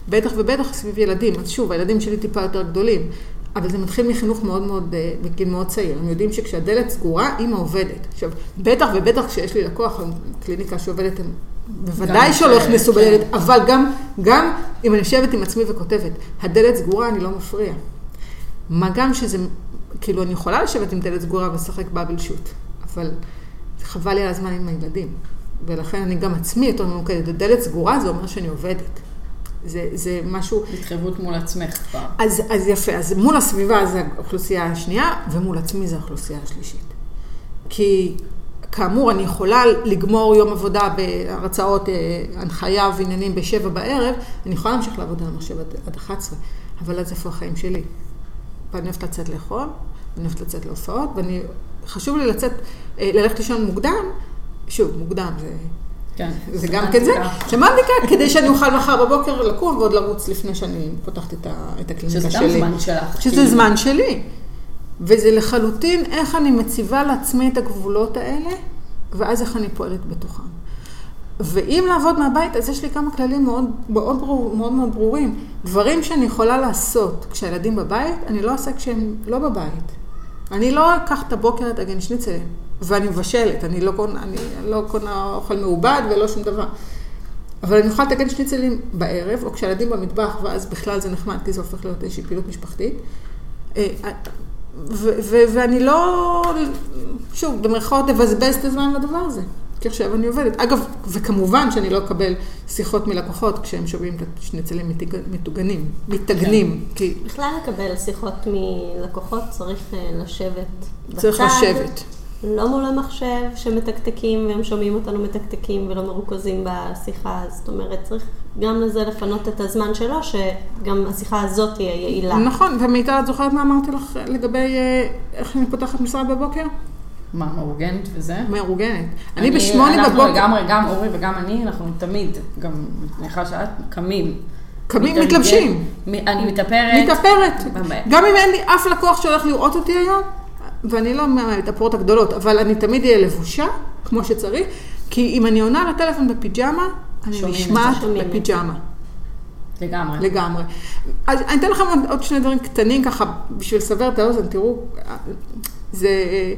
בטח ובטח סביב ילדים. אז שוב, הילדים שלי טיפה יותר גדולים, אבל זה מתחיל מחינוך מאוד מאוד, אה, בגיל מאוד צעיר. הם יודעים שכשהדלת סגורה, אימא עובדת. עכשיו, בטח ובטח כשיש לי לקוח, קליניקה שעובדת, הם בוודאי שלא יכנסו כן. בדלת, אבל גם, גם אם אני יושבת עם עצמי וכותבת, הדלת סגורה, אני לא מפריע. מה גם שזה, כאילו, אני יכולה לשבת עם דלת סגורה ולשחק באבל שוט, אבל חבל לי על הזמן עם הילדים. ולכן אני גם עצמי יותר ממוקדת. הדלת סגורה זה אומר שאני עובדת. זה, זה משהו... התחייבות מול עצמך כבר. אז, אז יפה, אז מול הסביבה זה האוכלוסייה השנייה, ומול עצמי זה האוכלוסייה השלישית. כי כאמור, אני יכולה לגמור יום עבודה בהרצאות, אה, הנחיה ועניינים בשבע בערב, אני יכולה להמשיך לעבוד על המחשב עד, עד 11, אבל אז איפה החיים שלי? ואני אוהבת לצאת לאכול, ואני אוהבת לצאת להופעות, ואני, חשוב לי לצאת, אה, ללכת לישון מוקדם, שוב, מוקדם זה... כן. זה גם כן זה, סמנטיקה, כדי שאני אוכל מחר בבוקר לקום ועוד לרוץ לפני שאני פותחת את, הקליניקה שזה שלי. גם זמן שלך. שזה כאילו. זמן שלי. וזה לחלוטין איך אני מציבה לעצמי את הגבולות האלה, ואז איך אני פועלת בתוכם. ואם לעבוד מהבית, אז יש לי כמה כללים מאוד מאוד, ברור, מאוד, מאוד ברורים. דברים שאני יכולה לעשות כשהילדים בבית, אני לא עושה כשהם לא בבית. אני לא אקח את הבוקר את הגן שניצלים, ואני מבשלת, אני לא קונה, אני לא קונה אוכל מעובד ולא שום דבר. אבל אני יכולה לתקן שניצלים בערב, או כשהילדים במטבח, ואז בכלל זה נחמד, כי זה הופך להיות איזושהי פעילות משפחתית. אה, ו- ו- ואני לא, שוב, במרכאות לבזבז את הזמן לדבר הזה. כי עכשיו אני עובדת. אגב, וכמובן שאני לא אקבל שיחות מלקוחות כשהם שומעים את השניצלים מטוגנים, מתגנים. כי בכלל לקבל שיחות מלקוחות צריך אה, לשבת צריך בצד, לשבת. לא מול המחשב שמתקתקים והם שומעים אותנו מתקתקים ולא מרוכזים בשיחה, זאת אומרת צריך גם לזה לפנות את הזמן שלו, שגם השיחה הזאת תהיה יעילה. נכון, ומיטל, את זוכרת מה אמרתי לך לגבי אה, איך אני פותחת משרד בבוקר? מה, מאורגנת וזה? מאורגנת. אני בשמונה אנחנו בבוקר, לגמרי, גם אורי וגם אני, אנחנו תמיד, גם מניחה שאת, קמים. קמים, מתלבשים. אני מתאפרת. מתאפרת. גם אם אין לי אף לקוח שהולך לראות אותי היום, ואני לא מהמתאפרות הגדולות, אבל אני תמיד אהיה לבושה, כמו שצריך, כי אם אני עונה לטלפון בפיג'מה, אני את נשמעת את. בפיג'מה. לגמרי. לגמרי. אז אני אתן לכם עוד, עוד שני דברים קטנים ככה, בשביל לסבר את האוזן, תראו, זה אה,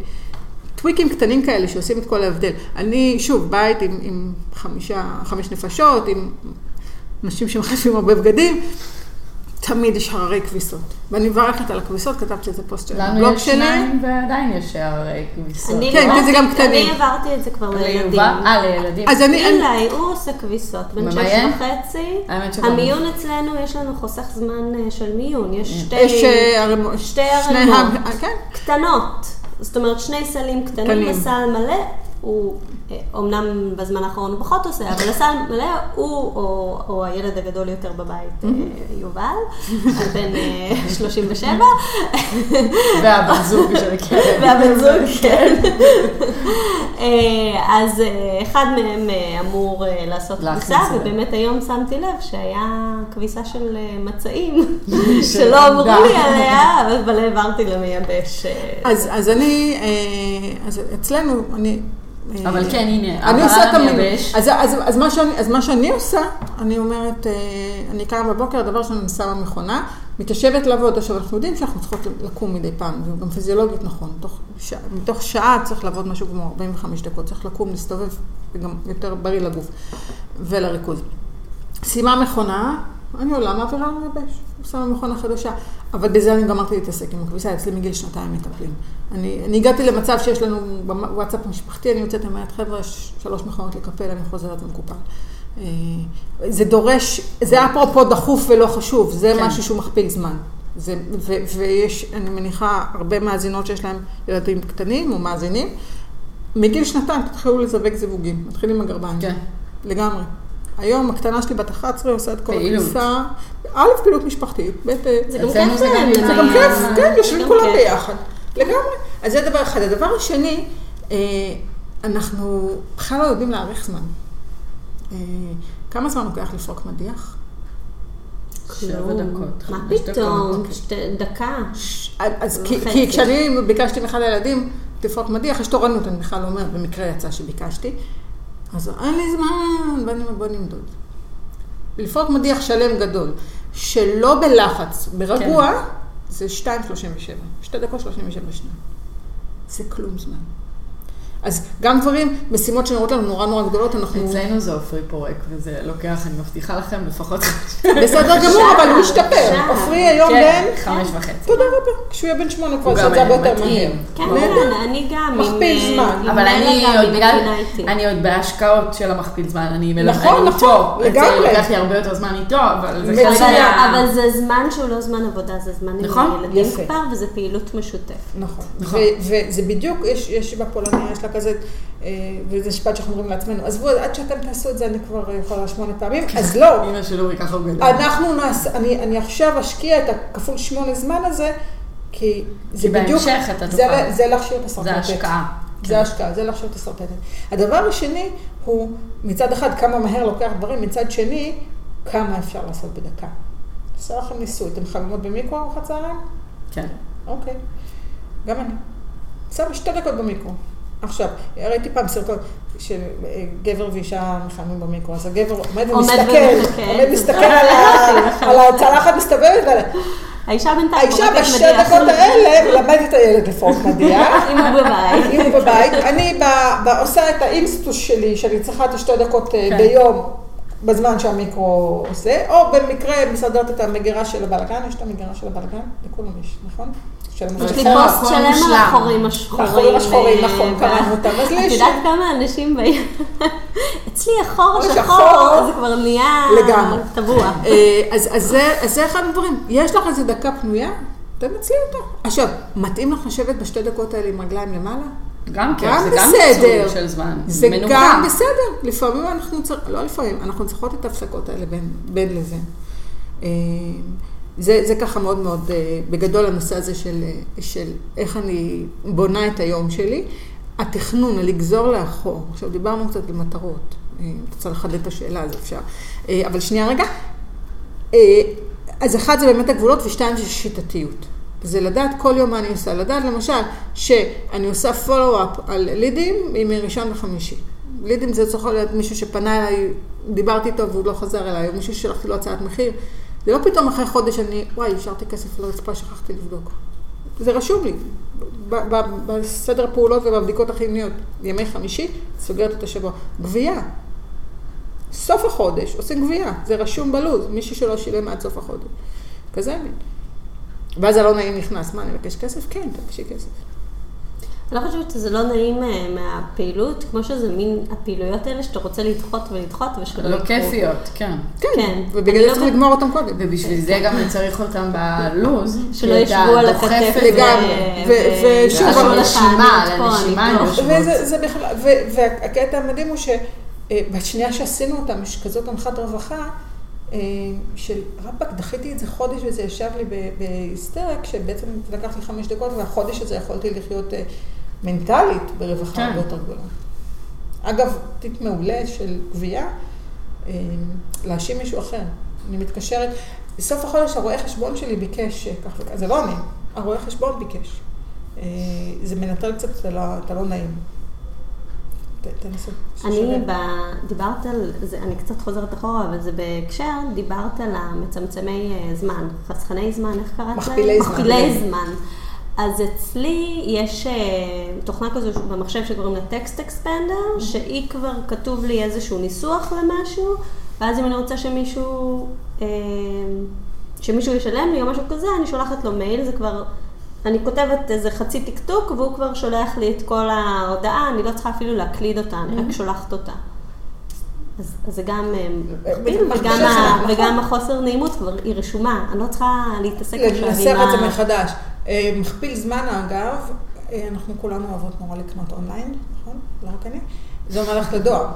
טוויקים קטנים כאלה שעושים את כל ההבדל. אני, שוב, בית עם, עם חמישה, חמש נפשות, עם נשים שמחליפים הרבה בגדים. תמיד יש הררי כביסות. ואני מברכת על הכביסות, כתבתי איזה פוסט של לנו הבלוג יש שלי. שניים ועדיין יש הרי כביסות. אני כן, העברתי- זה גם קטנים. אני העברתי את זה כבר לילדים. אה, לילדים. אז אני, אילי, הוא עושה כביסות, בן שש? וחצי. המיון אצלנו, יש לנו חוסך זמן אה, של מיון. יש שתי יש אה, ערימות, שתי שני ערימות. ה- כן, קטנות. זאת אומרת, שני סלים קטנים. הסל מלא, הוא אה, אומנם בזמן האחרון הוא פחות עושה, אבל הסל מלא הוא או, או הילד הגדול יותר בבית, אה, יובל, בן אה, [LAUGHS] 37, והבן זוג של [LAUGHS] קרן. והבן [LAUGHS] זוג, כן. אה, אז אה, אחד מהם אה, אמור אה, לעשות כביסה. ובאמת היום שמתי לב שהיה כביסה של אה, מצעים, של שלא אמרו. לי עליה, אבל העברתי למייבש. אה, אז, אז אני, אה, אז אצלנו, אני... אה, אבל כן, הנה, אני עושה את. למייבש. אז, אז, אז, מה שאני, אז מה שאני עושה, אני אומרת, אה, אני קמה בבוקר, הדבר ראשון אני שמה מכונה, מתיישבת לעבוד. עכשיו, אנחנו יודעים שאנחנו צריכות לקום מדי פעם, זה גם פיזיולוגית נכון. תוך שע, מתוך שעה צריך לעבוד משהו כמו 45 דקות, צריך לקום, להסתובב, זה גם יותר בריא לגוף ולריכוז. סיימה מכונה, אני עולה, מעבירה למייבש, שמה מכונה חדשה. אבל בזה אני גמרתי להתעסק עם הכביסה, אצלי מגיל שנתיים מטפלים. אני, אני הגעתי למצב שיש לנו בוואטסאפ המשפחתי, אני יוצאת אומרת, חבר'ה, שלוש מכונות לקפל, אני חוזרת ומקופל. אה, זה דורש, זה אפרופו דחוף ולא חשוב, זה כן. משהו שהוא מכפיל זמן. זה, ו, ויש, אני מניחה, הרבה מאזינות שיש להם ילדים קטנים או מאזינים. מגיל שנתיים תתחילו לזווג זיווגים, מתחילים עם הגרביים. כן. לגמרי. היום הקטנה שלי בת 11 עושה את כל. הכניסה. א', פעילות משפחתית, ב', אה, זה גם כיף זה גם זה גם כיף, כן, יושבים כולם. ביחד. לגמרי. אז זה דבר אחד. הדבר השני, אה, אנחנו בכלל לא יודעים להאריך זמן. אה, כמה זמן לוקח לפרוק מדיח? שבע. דקות, מה. פתאום? אוקיי. דקה. אז כי, וחצי. כי כשאני ביקשתי מאחד הילדים, תפרוק מדיח, יש תורנות, אני בכלל לא אומרת, במקרה יצא שביקשתי. אז אין לי זמן, אומר, בוא נמדוד. לפרוק מדיח שלם גדול, שלא בלחץ, ברגוע, כן. זה 2.37. 2 דקות 37 שניות. זה כלום זמן. אז גם דברים, משימות שנראות לנו נורא נורא גדולות, אנחנו... אצלנו זה עופרי פורק, וזה לוקח, אני מבטיחה לכם, לפחות בסדר גמור, אבל הוא השתפר. עופרי היום כן, בן... חמש וחצי. תודה רבה. כשהוא יהיה בן שמונה כבר הוא עושה גם את זה הרבה יותר. מהר. כן. כן, אני גם. מכפיל זמן. אה, עם אבל אני עוד בהשקעות של המכפיל זמן, אני נכון, אני נכון, איתו. אז לגמרי. זה לוקח לי הרבה יותר זמן איתו, אבל זה אבל, זה זמן שהוא לא זמן עבודה, זה זמן נכון, עם ילדים יפה. כבר, וזה פעילות משותפת. נכון. נכון. ו- וזה בדיוק, יש, יש בפולניה, יש לה כזה, אה, וזה משפט שאנחנו אומרים לעצמנו, עזבו, עד שאתם תעשו את זה, אני כבר יכולה שמונה פעמים, אז לא. אמא של אורי ככה גדול. אנחנו נעשה, אני, אני עכשיו אשקיע את הכפול שמונה זמן הזה, כי זה כי בדיוק, בהמשך אתה זה, תוכל. זה להכשיר את הסרטטת. זה השקעה. זה השקעה, זה להכשיר את הסרטטת. הדבר השני הוא, מצד אחד, כמה מהר לוקח דברים, מצד שני, כמה אפשר לעשות בדקה. עושה לכם ניסוי, אתם חייבים במיקרו ארוחת צהריים? כן. אוקיי, גם אני. שם שתי דקות במיקרו. עכשיו, ראיתי פעם סרטון של אה, גבר ואישה מחממים במיקרו, אז הגבר עומד ומסתכל. עומד ומסתכל [LAUGHS] על [LAUGHS] על הצלחת מסתובבת, האישה בינתיים האישה בשתי. דקות האלה מלמדת את הילד לפרוק מדיח. [LAUGHS] אם הוא בבית. אם הוא בבית, אני עושה את האינסטוס שלי, שאני צריכה את השתי דקות אה, כן. ביום, בזמן שהמיקרו עושה, או במקרה מסדרת את המגירה של הבלגן, יש את המגירה של הבלגן? לכולם יש, נכון? של יש. לי נכון, פוסט שלם על. החורים השחורים. החורים השחורים, אה, נכון, ב- קראנו אותם. אז לי את יש- יודעת כמה אנשים באים? [LAUGHS] אצלי החור השחור, שחור. זה כבר נהיה לגמרי. טבוע. אה, אז, אז, זה, אז זה אחד הדברים. יש לך איזה דקה פנויה, תנצלי אותה. עכשיו, מתאים לך לשבת בשתי דקות האלה עם רגליים למעלה? גם כן, גם זה גם בסדר. ניצול של זמן. זה מנוחה. גם בסדר. לפעמים אנחנו צריכים, לא לפעמים, אנחנו צריכות את ההפסקות האלה בין, בין לבין. אה, זה, זה ככה מאוד מאוד, אה, בגדול הנושא הזה של, אה, של איך אני בונה את היום שלי. התכנון, לגזור לאחור. עכשיו, דיברנו קצת על מטרות. אה, אם את רוצה לחדד את השאלה, אז אפשר. אה, אבל שנייה רגע. אה, אז אחד זה באמת הגבולות, ושתיים זה שיטתיות. זה לדעת כל יום מה אני עושה. לדעת למשל שאני עושה פולו-אפ על לידים מראשון לחמישי. לידים זה צריך להיות מישהו שפנה אליי, דיברתי איתו והוא לא חזר אליי, או מישהו ששלחתי לו הצעת מחיר. זה לא פתאום אחרי חודש אני, וואי, השארתי כסף על הרצפה, שכחתי לבדוק. זה רשום לי. בסדר הפעולות ובבדיקות החיוניות. ימי חמישי, סוגרת את השבוע. גבייה. סוף החודש עושים גבייה, זה רשום בלוז, מישהו שלא שילם עד סוף החודש. כזה מין. ואז הלא נעים נכנס, מה, אני מבקש כסף? כן, תבקשי כסף. אני לא חושבת שזה לא נעים אה, מהפעילות, כמו שזה מין הפעילויות האלה שאתה רוצה לדחות ולדחות ושלא לא. כיפיות, כן. כן, כן. ובגלל אני זה לא צריך לגמור אותם קודם. ובשביל זה גם צריך אותם בלוז. שלא ישבו על הכתף. לגמרי. ושוב. יושבות. וזה זה בכלל, ו- והקטע המדהים הוא שבשנייה שעשינו אותם, יש כזאת הנחת רווחה, אה, של רבאק, דחיתי את זה חודש וזה ישב לי בהיסטריה, כשבעצם לקח לי חמש דקות, והחודש הזה יכולתי לחיות אה, מנטלית ברווחה כן. הרבה יותר גדולה. אגב, תיק מעולה של גבייה, אה, להאשים מישהו אחר. אני מתקשרת, בסוף החודש הרואה חשבון שלי ביקש אה, כך וכך, זה לא אני, הרואה חשבון ביקש. אה, זה מנטרל קצת את הלא- את הלא נעים. תנסו. אני. ב... דיברת על, זה, אני קצת חוזרת אחורה, אבל זה בהקשר, דיברת על המצמצמי אה, זמן, חסכני זמן, איך קראת להם? מכפילי זמן. מכפילי זמן. אז אצלי יש אה, תוכנה כזו במחשב שקוראים לה טקסט אקספנדר, שהיא כבר כתוב לי איזשהו ניסוח למשהו, ואז אם אני רוצה שמישהו, אה, שמישהו ישלם לי או משהו כזה, אני שולחת לו מייל, זה כבר, אני כותבת איזה חצי טקטוק, והוא כבר שולח לי את כל ההודעה, אני לא צריכה אפילו להקליד אותה, אני רק שולחת אותה. אז, אז זה גם אה, מכפיל, מחשב וגם, ה, החוסר נעימות כבר, היא רשומה, אני לא צריכה להתעסק עכשיו עם לנסח את זה ה... מחדש. אה, מכפיל זמן, אגב, אה, אנחנו כולנו אוהבות נורא לקנות אונליין, נכון? לא רק אני. זה אומר ללכת לדואר.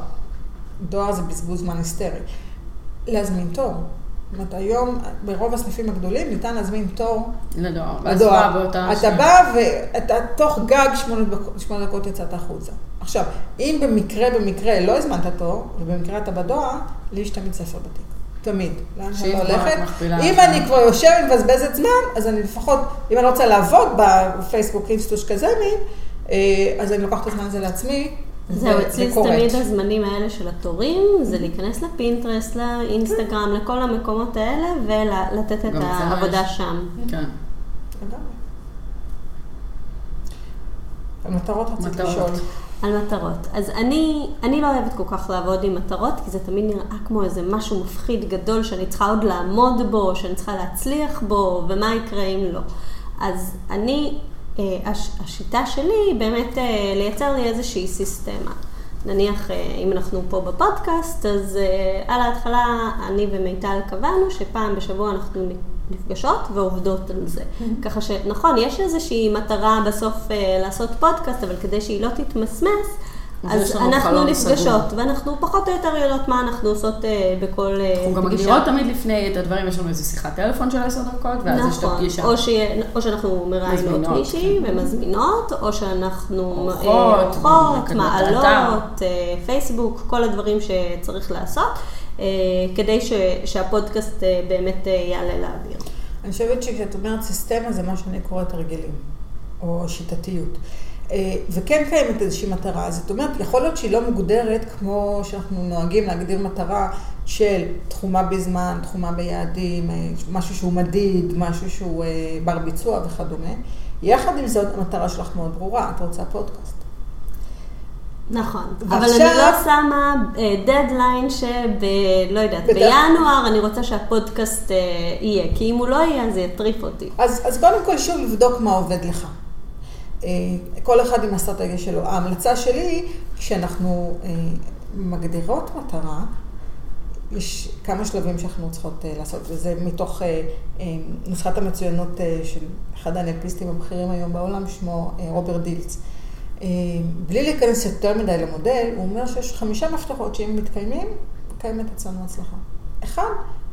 דואר זה בזבוז זמן היסטרי. להזמין תור. זאת אומרת, היום ברוב הסניפים הגדולים ניתן להזמין תור לדואר. באותה אתה. בא ואתה תוך גג שמונה דקות, יצאת החוצה. עכשיו, אם במקרה, במקרה לא הזמנת תור, ובמקרה אתה בדואר, לי יש תמיד ספר בתיק. תמיד. לאן שאני הולכת. אם. אני כבר יושבת ומבזבזת זמן, אז אני לפחות, אם אני רוצה לעבוד בפייסבוק, אינסטוש כזה מין, אה, אז אני לוקחת את הזמן הזה לעצמי. זהו, אצלי זה. תמיד הזמנים האלה של התורים, זה להיכנס לפינטרסט, לאינסטגרם, לכל המקומות האלה, ולתת את גם אצלנו העבודה. שם. כן. על מטרות רציתי מטרות. לשאול. על מטרות. אז אני, אני לא אוהבת כל כך לעבוד עם מטרות, כי זה תמיד נראה כמו איזה משהו מפחיד גדול שאני צריכה עוד לעמוד בו, שאני צריכה להצליח בו, ומה יקרה אם לא. אז אני, הש, השיטה שלי היא באמת אה, לייצר לי איזושהי סיסטמה. נניח, אה, אם אנחנו פה בפודקאסט, אז אה, על ההתחלה אני ומיטל קבענו שפעם בשבוע אנחנו נפגשות ועובדות על זה. ככה שנכון, יש איזושהי מטרה בסוף אה, לעשות פודקאסט, אבל כדי שהיא לא תתמסמס, אז אנחנו נפגשות, סגור. ואנחנו פחות או יותר יודעות מה אנחנו עושות אה, בכל אה, אנחנו גם מגדירות תמיד לפני את הדברים, יש לנו איזו שיחת טלפון של עשר דקות, ואז יש את נכון, הפגישה. או, שיהיה, או שאנחנו מראיינות מישהי כן. ומזמינות, או שאנחנו אה, מקדמות מעלות, אה, פייסבוק, כל הדברים שצריך לעשות, אה, כדי ש, שהפודקאסט אה, באמת אה, יעלה לאוויר. אני חושבת שכשאת אומרת סיסטמה זה מה שאני קוראת הרגלים, או שיטתיות. אה, וכן קיימת איזושהי מטרה, זאת אומרת, יכול להיות שהיא לא מוגדרת כמו שאנחנו נוהגים להגדיר מטרה של תחומה בזמן, תחומה ביעדים, אה, משהו שהוא מדיד, משהו שהוא אה, בר ביצוע וכדומה. יחד עם זאת, המטרה שלך מאוד ברורה, את רוצה פודקאסט. נכון, ועכשיו- אבל אני לא שמה דדליין שב... לא יודעת, בדרך- בינואר אני רוצה שהפודקאסט יהיה, כי אם הוא לא יהיה, זה יטריף אותי. אז, אז קודם כל שוב לבדוק מה עובד לך. אה, כל אחד עם האסטרטגיה שלו. ההמלצה שלי, כשאנחנו אה, מגדירות מטרה, יש כמה שלבים שאנחנו צריכות אה, לעשות, וזה מתוך נוסחת המצוינות של אחד האנליסטים הבכירים היום בעולם, שמו רוברט דילץ. בלי להיכנס יותר מדי למודל, הוא אומר שיש חמישה מפתחות שאם מתקיימים, קיימת אצלנו הצלחה. אחד,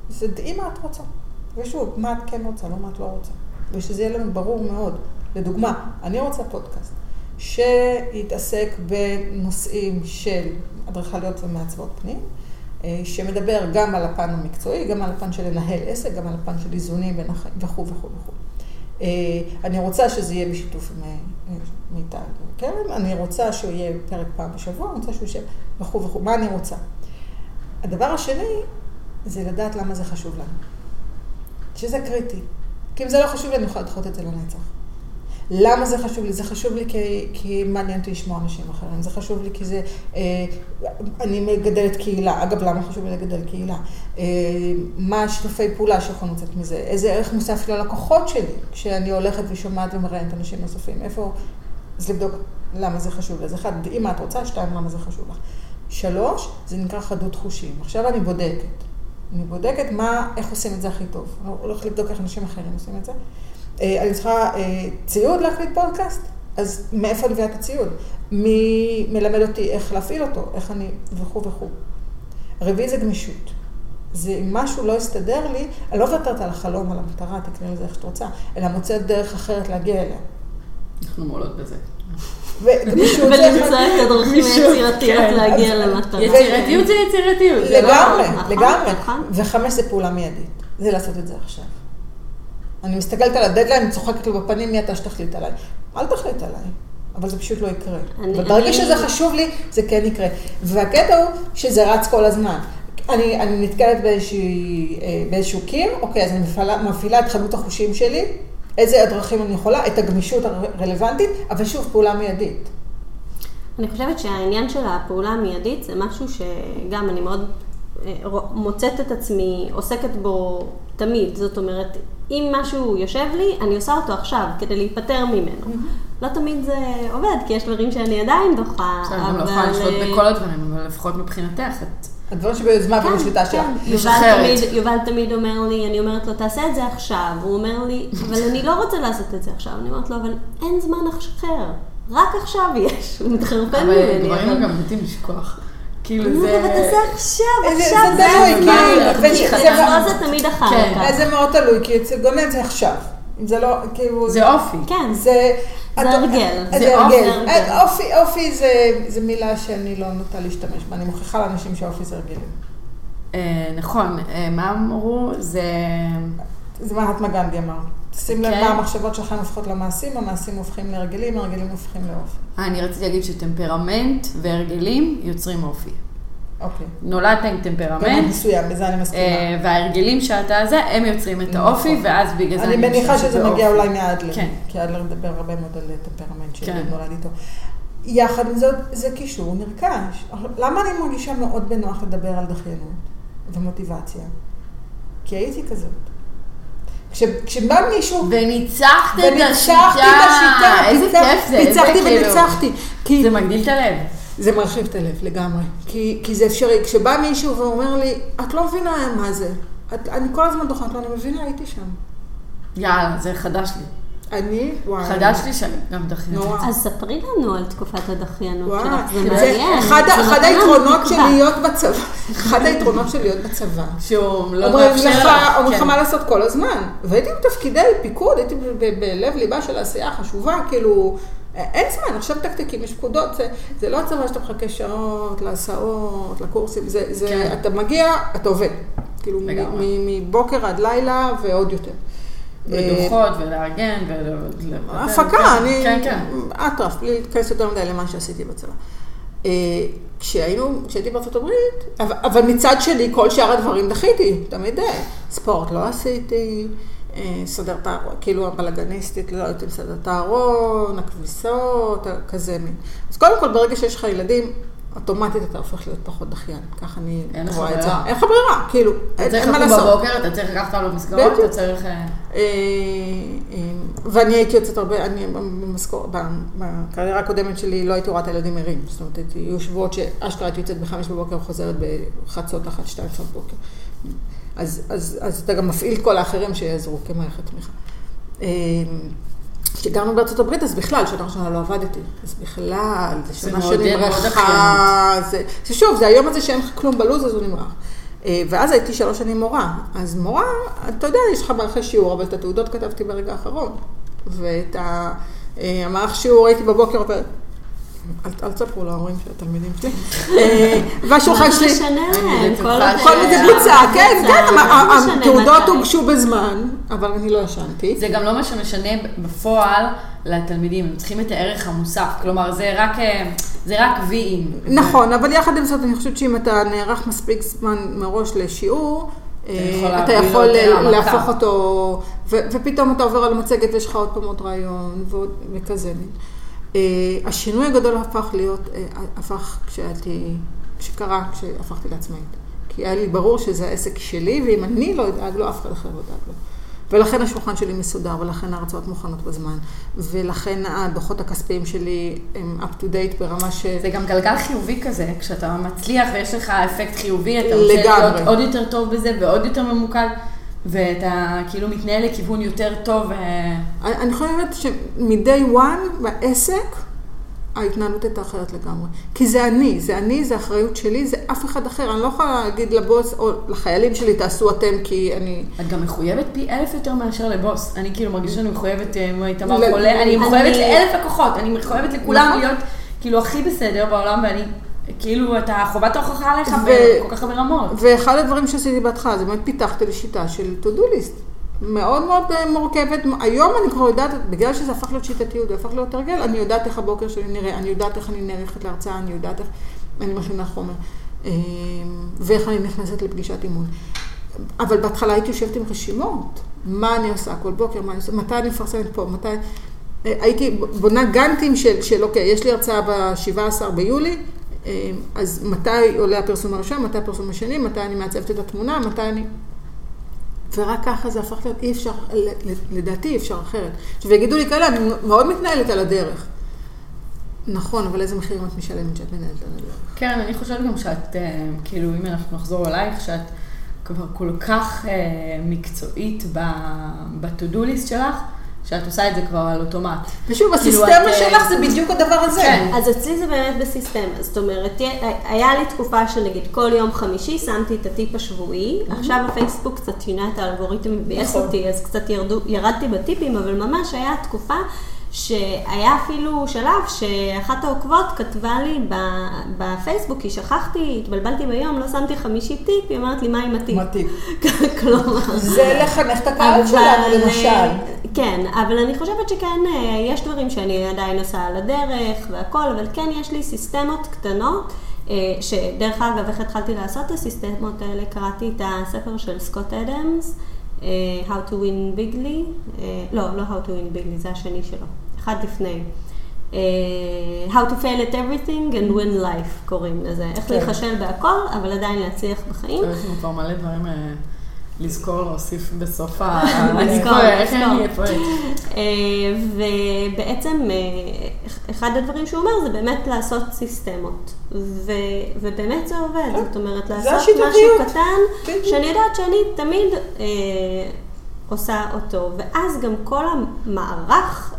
זה דעי מה את רוצה. ושוב, מה את כן רוצה, לא מה את לא רוצה. ושזה יהיה לנו ברור מאוד. לדוגמה, אני רוצה פודקאסט שיתעסק בנושאים של אדריכליות ומעצבות פנים, אה, שמדבר גם על הפן המקצועי, גם על הפן של לנהל עסק, גם על הפן של איזונים וכו' וכו' וכו'. אה, אני רוצה שזה יהיה בשיתוף עם אה, מיטל וקרן, אני רוצה שהוא יהיה פרק פעם בשבוע, אני רוצה שהוא יושב וכו' וכו', מה אני רוצה. הדבר השני זה לדעת למה זה חשוב לנו. שזה קריטי. כי אם זה לא חשוב אני יכולה לדחות את זה לנצח. למה זה חשוב לי? זה חשוב לי כי, כי מעניין אותי לשמוע אנשים אחרים, זה חשוב לי כי זה, אה, אני מגדלת קהילה, אגב, למה חשוב לי לגדל קהילה? אה, מה השיתופי פעולה שיכולים לצאת מזה? איזה ערך מוסף ללקוחות שלי, כשאני הולכת ושומעת ומראיינת אנשים נוספים? איפה, אז לבדוק למה זה חשוב לי. אז אחד, אם את רוצה, שתיים, למה זה חשוב לך. שלוש, זה נקרא חדות חושים. עכשיו אני בודקת. אני בודקת מה, איך עושים את זה הכי טוב. אני הולכת לבדוק איך אנשים אחרים עושים את זה. אה, אני צריכה אה, ציוד להקליט פודקאסט, אז מאיפה אני מביאה את הציוד? מי מלמד אותי איך להפעיל אותו, איך אני, וכו' וכו'. רביעי זה גמישות. זה אם משהו לא יסתדר לי, אני לא מוותרת על החלום, על המטרה, תקראי לזה איך שאת רוצה, אלא מוצאת דרך אחרת להגיע אליה. אנחנו מעולות בזה. וגמישות זה ולמצוא. את הדרכים היצירתיות כן. להגיע למטרה. יצירתיות זה יצירתיות. לא- לגמרי, נכון, לגמרי. נכון. וחמש זה פעולה מיידית, זה לעשות את זה עכשיו. אני מסתכלת על הדדליין, אני צוחקת לו בפנים, מי אתה שתחליט עליי? אל תחליט עליי, אבל זה פשוט לא יקרה. אני- אבל ברגע אני- שזה חשוב לי, זה כן יקרה. והקטע הוא שזה רץ כל הזמן. אני, אני נתקלת באיזושהי, אה, באיזשהו קיר, אוקיי, אז אני מפעילה, מפעילה את חנות החושים שלי, איזה הדרכים אני יכולה, את הגמישות הרלוונטית, אבל שוב, פעולה מיידית. אני חושבת שהעניין של הפעולה המיידית זה משהו שגם אני מאוד מוצאת את עצמי עוסקת בו תמיד. זאת אומרת, אם משהו יושב לי, אני עושה אותו עכשיו כדי להיפטר ממנו. לא תמיד זה עובד, כי יש דברים שאני עדיין דוחה, בסדר, גם לא יכולה לשלוט אה, בכל הדברים, אבל לפחות מבחינתך, את... הדברים שביוזמה כן, ובשליטה שלך. כן. יובל משחררת. תמיד, יובל תמיד אומר לי, אני אומרת לו, תעשה את זה עכשיו. הוא אומר לי, אבל אני לא רוצה לעשות את זה עכשיו. אני אומרת לו, אבל אין זמן אחר. רק עכשיו יש. הוא מתחרפן אבל ממני. דברים אבל- גם נוטים לשכוח. כאילו זה... אבל תעשה עכשיו, זה- עכשיו זה זה תלוי, הזמן. כי- כי זה- זה תמיד אחר כן. כך. זה מאוד תלוי, כי אצל גונן זה עכשיו. זה לא, כאילו... זה אופי. כן. זה... זה את- הרגל. זה זה הרגל. אופי. אה, אופי, זה, זה מילה שאני לא נוטה להשתמש בה. אני מוכיחה לאנשים שאופי זה הרגלים. אה, נכון, אה, מה אמרו? זה... זה מהטמה גנדי אמר. שים לב כן. מה המחשבות שלכם הופכות למעשים, המעשים הופכים להרגלים, הרגלים הופכים לאופי. אני רציתי להגיד שטמפרמנט והרגלים יוצרים אופי. אוקיי. נולדת עם טמפרמנט, מסוים, בזה אני מסכימה. אה, וההרגלים שאתה זה, הם יוצרים את האופי, נכון. ואז בגלל זה אני מניחה משתמשת שזה מגיע. אולי מאדלר. כן. כי אדלר מדבר הרבה מאוד על טמפרמנט כן. שנולד איתו. יחד עם זאת, זה כישור נרכש. למה אני מרגישה מאוד בנוח לדבר על דחיינות ומוטיבציה? כי הייתי כזאת. כש- כשבא מישהו... וניצחת את השיטה. השיטה, איזה כיף זה. איזה ניצחתי וניצחתי. כי זה מגדיל את הלב. זה מרחיב את הלב לגמרי. כי, כי זה אפשרי. כשבא מישהו ואומר לי, את לא מבינה מה זה. את, אני כל הזמן דוחה, לו, אני מבינה, הייתי שם. יאללה, זה חדש לי. אני, וואי. חדש לי שאני גם דחיינית. נורא. אז ספרי לנו על תקופת הדחיינות שלך, זה מעניין. אחד, היתרונות של. להיות בצבא, אחד היתרונות של להיות בצבא. שהוא לא אומרים מאפשר לך. אומרים לך כן. מה לעשות כל הזמן. והייתי בתפקידי פיקוד, הייתי בלב ליבה של העשייה החשובה, כאילו, אין זמן, עכשיו תקתקים, יש פקודות, זה, זה לא הצבא שאתה מחכה שעות, להסעות, לקורסים, זה, זה כן. אתה מגיע, אתה עובד. כאילו, מבוקר עד לילה ועוד יותר. ודוחות, ולארגן, ול... הפקה, אני... כן, כן. אטרף, בלי להתכנס יותר מדי למה שעשיתי בצבא. אה, כשהיינו, כשהייתי בארצות הברית, אבל, מצד שני, כל שאר הדברים דחיתי, תמיד אה, ספורט לא עשיתי, אה, סדר את הארון, כאילו הבלאגניסטית, לא הייתי מסדר את הארון, הכביסות, כזה מין. אז קודם כל, ברגע שיש לך ילדים, אוטומטית אתה הופך להיות פחות דחיין, ככה אני רואה את זה. אין לך ברירה, כאילו, אתה אין צריך אין מה לקום לעשות. בבוקר, אתה צריך לקחת אותנו למסגרות. אתה צריך... אה, אה, אה, ואני הייתי יוצאת הרבה, אני בקריירה הקודמת שלי לא הייתי רואה את הילדים ערים. זאת אומרת, היו שבועות שאשכרה הייתי יוצאת בחמש בבוקר וחוזרת בחצות אחת, שתיים, לפנות בוקר. אז, אתה גם מפעיל כל האחרים שיעזרו כמערכת תמיכה. כשגרנו בארצות הברית, אז בכלל, שנה ראשונה לא עבדתי. אז בכלל, זה שנה שנמרחה. מאוד. זה, זה שוב, זה היום הזה שאין לך כלום בלו"ז, אז הוא נמרח. אה, ואז הייתי שלוש שנים מורה. אז מורה, אתה יודע, יש לך מערכי שיעור, אבל את התעודות כתבתי ברגע האחרון. ואת אה, המערך שיעור הייתי בבוקר. אל, תספרו להורים של התלמידים שלי. [LAUGHS] אה, והשולחן מה שלי... זה משנה כל זה בוצע, כן, כן, מה התעודות? הוגשו בזמן, אבל אני לא ישנתי. זה גם לא מה שמשנה בפועל לתלמידים, הם צריכים את הערך המוסף, כלומר זה רק, אה, זה רק ויאים. נכון, אבל יחד עם זאת, אני חושבת שאם אתה נערך מספיק זמן מראש לשיעור, אתה לו יכול. להפוך אותו, ופתאום אתה עובר על המצגת ויש לך עוד פעם עוד רעיון וכזה. אה, השינוי הגדול הפך להיות, אה, הפך כשהייתי, כשקרה, כשהפכתי לעצמאית. כי היה לי ברור שזה העסק שלי, ואם אני לא אדאג לו, אף אחד אחר לא ידאג לו. ולכן השולחן שלי מסודר, ולכן ההרצאות מוכנות בזמן, ולכן הדוחות הכספיים שלי הם up to date ברמה ש... זה גם גלגל חיובי כזה, כשאתה מצליח ויש לך אפקט חיובי, אתה רוצה לגמרי. להיות עוד יותר טוב בזה ועוד יותר ממוקד, ואתה כאילו מתנהל לכיוון יותר טוב. אה, אני חושבת שמ-day one בעסק, ההתנהלות הייתה אחרת לגמרי. כי זה אני, זה אני, זה אחריות שלי, זה אף אחד אחר. אני לא יכולה להגיד לבוס או לחיילים שלי, תעשו אתם, כי אני... את גם מחויבת פי אלף יותר מאשר לבוס. אני כאילו מרגישה שאני מחויבת, אה, אם איתמר חולה, אני מחויבת לאלף לקוחות, אני מחויבת לכולם נכון. להיות כאילו הכי בסדר בעולם, ואני, כאילו, אתה חובת ההוכחה עליך ו- בכל כך הרבה רמות. ואחד הדברים שעשיתי בהתחלה, זה באמת פיתחתי לי שיטה של to-do list. מאוד מאוד אה, מורכבת. היום אני כבר יודעת, בגלל שזה הפך להיות שיטתיות, זה הפך להיות הרגל, אני יודעת איך הבוקר שלי נראה, אני יודעת איך אני נערכת להרצאה, אני יודעת איך אני מכינה חומר, אה, ואיך אני נכנסת לפגישת אימון. אבל בהתחלה הייתי יושבת עם רשימות, מה אני עושה כל בוקר, מה אני עושה, מתי אני מפרסמת פה, מתי... אה, הייתי בונה גאנטים של, של אוקיי, יש לי הרצאה ב-17 ביולי, אז מתי עולה הפרסום הראשון, מתי הפרסום השני, מתי אני מעצבת את התמונה, מתי אני... ורק ככה זה הפך להיות, אי אפשר, לדעתי אי אפשר אחרת. עכשיו יגידו לי כאלה, אני מאוד מתנהלת על הדרך. נכון, אבל איזה מחיר את משלמת שאת מנהלת על הדרך? כן, אני חושבת גם שאת, אה, כאילו, אם אנחנו נחזור אלייך, שאת כבר כל כך אה, מקצועית ב-to-do שלך, שאת עושה את זה כבר על אוטומט. ושוב, כאילו, הסיסטמה אה, שלך זה בדיוק הדבר הזה. כן. אז אצלי זה באמת בסיסטמה, זאת אומרת, היה לי תקופה שנגיד כל יום חמישי שמתי את הטיפ השבועי, עכשיו הפייסבוק קצת שינה את האלגוריתם, מבאס נכון. אותי, אז קצת ירדו, ירדתי בטיפים, אבל ממש היה תקופה שהיה אפילו שלב שאחת העוקבות כתבה לי בפייסבוק, כי שכחתי, התבלבלתי ביום, לא שמתי חמישי טיפ, היא אומרת לי, מה עם הטיפ? מה טיפ? [LAUGHS] כלומר... זה לחנך את הקהל שלנו, אה, למשל. כן, אבל אני חושבת שכן, אה, יש דברים שאני עדיין עושה על הדרך והכל, אבל כן יש לי סיסטמות קטנות, אה, שדרך אגב, איך התחלתי לעשות את הסיסטמות האלה? קראתי את הספר של סקוט אדמס, How to win bigly, לא, לא How to win bigly, זה השני שלו, אחד לפני. אה, How to fail at everything and win life קוראים לזה, איך כן. להיכשל בהכל, אבל עדיין להצליח בחיים. יש לנו כבר מלא דברים אה, לזכור, להוסיף בסוף ה... [LAUGHS] לזכור, לזכור. אה, ובעצם אה, אחד הדברים שהוא אומר זה באמת לעשות סיסטמות, ובאמת זה עובד, כן. זאת אומרת לעשות. משהו קטן, בדיוק. שאני יודעת שאני תמיד אה, עושה אותו, ואז גם כל המערך, אה,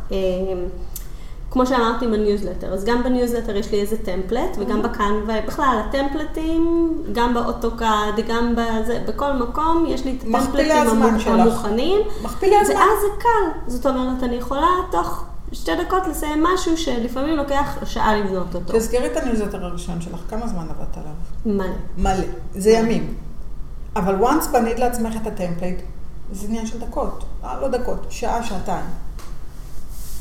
כמו שאמרתי עם הניוזלטר, אז גם בניוזלטר יש לי איזה template, וגם בקנבה, בכלל הטמפלטים, גם באוטוקאד, גם בזה, בכל מקום יש לי את הטמפלטים. המוכנים. מכפילי הזמן. ואז זה קל. זאת אומרת, אני יכולה תוך שתי דקות לסיים משהו שלפעמים לוקח שעה לבנות אותו. תזכרי את הניוזלטר הראשון שלך, כמה זמן עבדת עליו? מלא. מלא. זה ימים. אבל once בנית לעצמך את ה template, זה עניין של דקות. אה, לא דקות, שעה, שעתיים.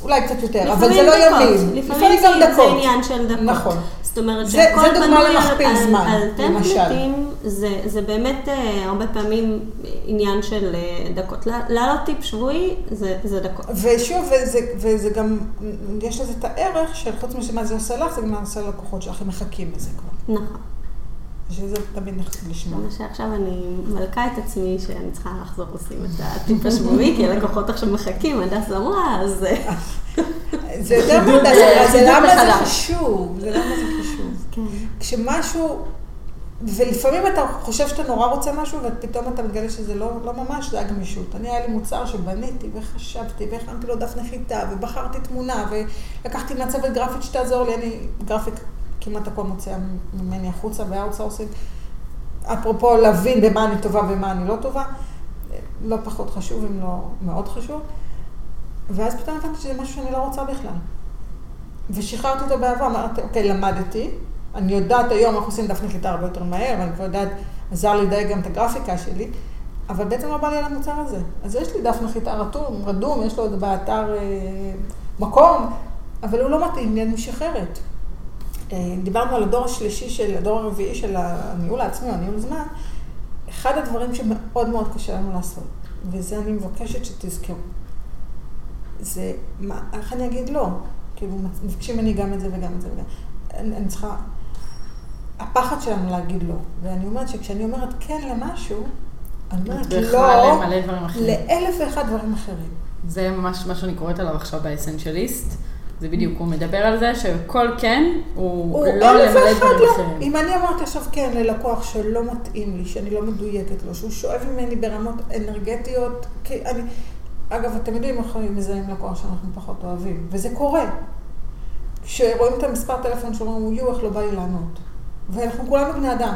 אולי קצת יותר, אבל זה לא דקות. ימים. לפעמים גם זה- זה דקות. עניין של דקות. נכון. זאת אומרת זה- שהכל בנוי על-. טמפלטים, זה, זה באמת אה, הרבה פעמים עניין של אה, דקות. להעלות טיפ שבועי זה, זה דקות. ושוב, וזה, וזה גם, יש לזה את הערך של חוץ ממה זה עושה לך, זה גם מה עושה ללקוחות שלך, הם מחכים לזה כבר. נכון. שזה תמיד נחמד לשמוע. כמו שעכשיו אני מלכה את עצמי שאני צריכה לחזור לשים את הטיפ השבועי, כי הלקוחות עכשיו מחכים, הדס אמרה, אז... זה יותר מדי, זה- זה למה זה. חשוב, זה למה זה חשוב. כן. כשמשהו, ולפעמים אתה חושב שאתה נורא רוצה משהו, ופתאום אתה מגלה שזה לא, לא ממש, זה הגמישות. אני, היה לי מוצר שבניתי וחשבתי, והכנתי לו דף נחיתה, ובחרתי תמונה, ולקחתי מעצבת גרפית שתעזור לי, אני גרפיק כמעט הכל מוציאה ממני החוצה ב outsourcing. אפרופו להבין במה אני טובה ומה אני לא טובה, לא פחות חשוב, אם לא מאוד חשוב. ואז פתאום הבנתי שזה משהו שאני לא רוצה בכלל. ושחררתי אותו באהבה, אמרתי, אוקיי, למדתי, אני יודעת היום איך עושים דף נחיתה הרבה יותר מהר, ואני כבר יודעת, עזר לי לדייק גם את הגרפיקה שלי, אבל בעצם לא בא לי על המוצר הזה. אז יש לי דף נחיתה רתום, רדום, יש לו עוד באתר אה, מקום, אבל הוא לא מתאים לי, אני משחררת. אה, דיברנו על הדור השלישי של, הדור הרביעי של הניהול העצמי, הניהול זמן, אחד הדברים שמאוד מאוד קשה לנו לעשות, וזה אני מבקשת שתזכרו, זה, מה, איך אני אגיד לא? כאילו, מבקשים ממני גם את זה וגם את זה וגם... אני, אני צריכה... הפחד שלנו להגיד לא. ואני אומרת שכשאני אומרת כן למשהו, אני אומרת לא לאלף ואחד דברים אחרים. זה ממש מה שאני קוראת עליו עכשיו באסנצ'ליסט. זה בדיוק, הוא מדבר על זה שכל כן הוא, הוא לא למלא דברים לא. אחרים. אם אני אמרתי עכשיו כן ללקוח שלא מתאים לי, שאני לא מדויקת לו, שהוא שואב ממני ברמות אנרגטיות, כי אני... אגב, אתם יודעים איך מזהים לקוח שאנחנו פחות אוהבים, וזה קורה. כשרואים את המספר טלפון שלו, אומרים, יו, איך לא בא לי לענות. ואנחנו כולנו בני אדם.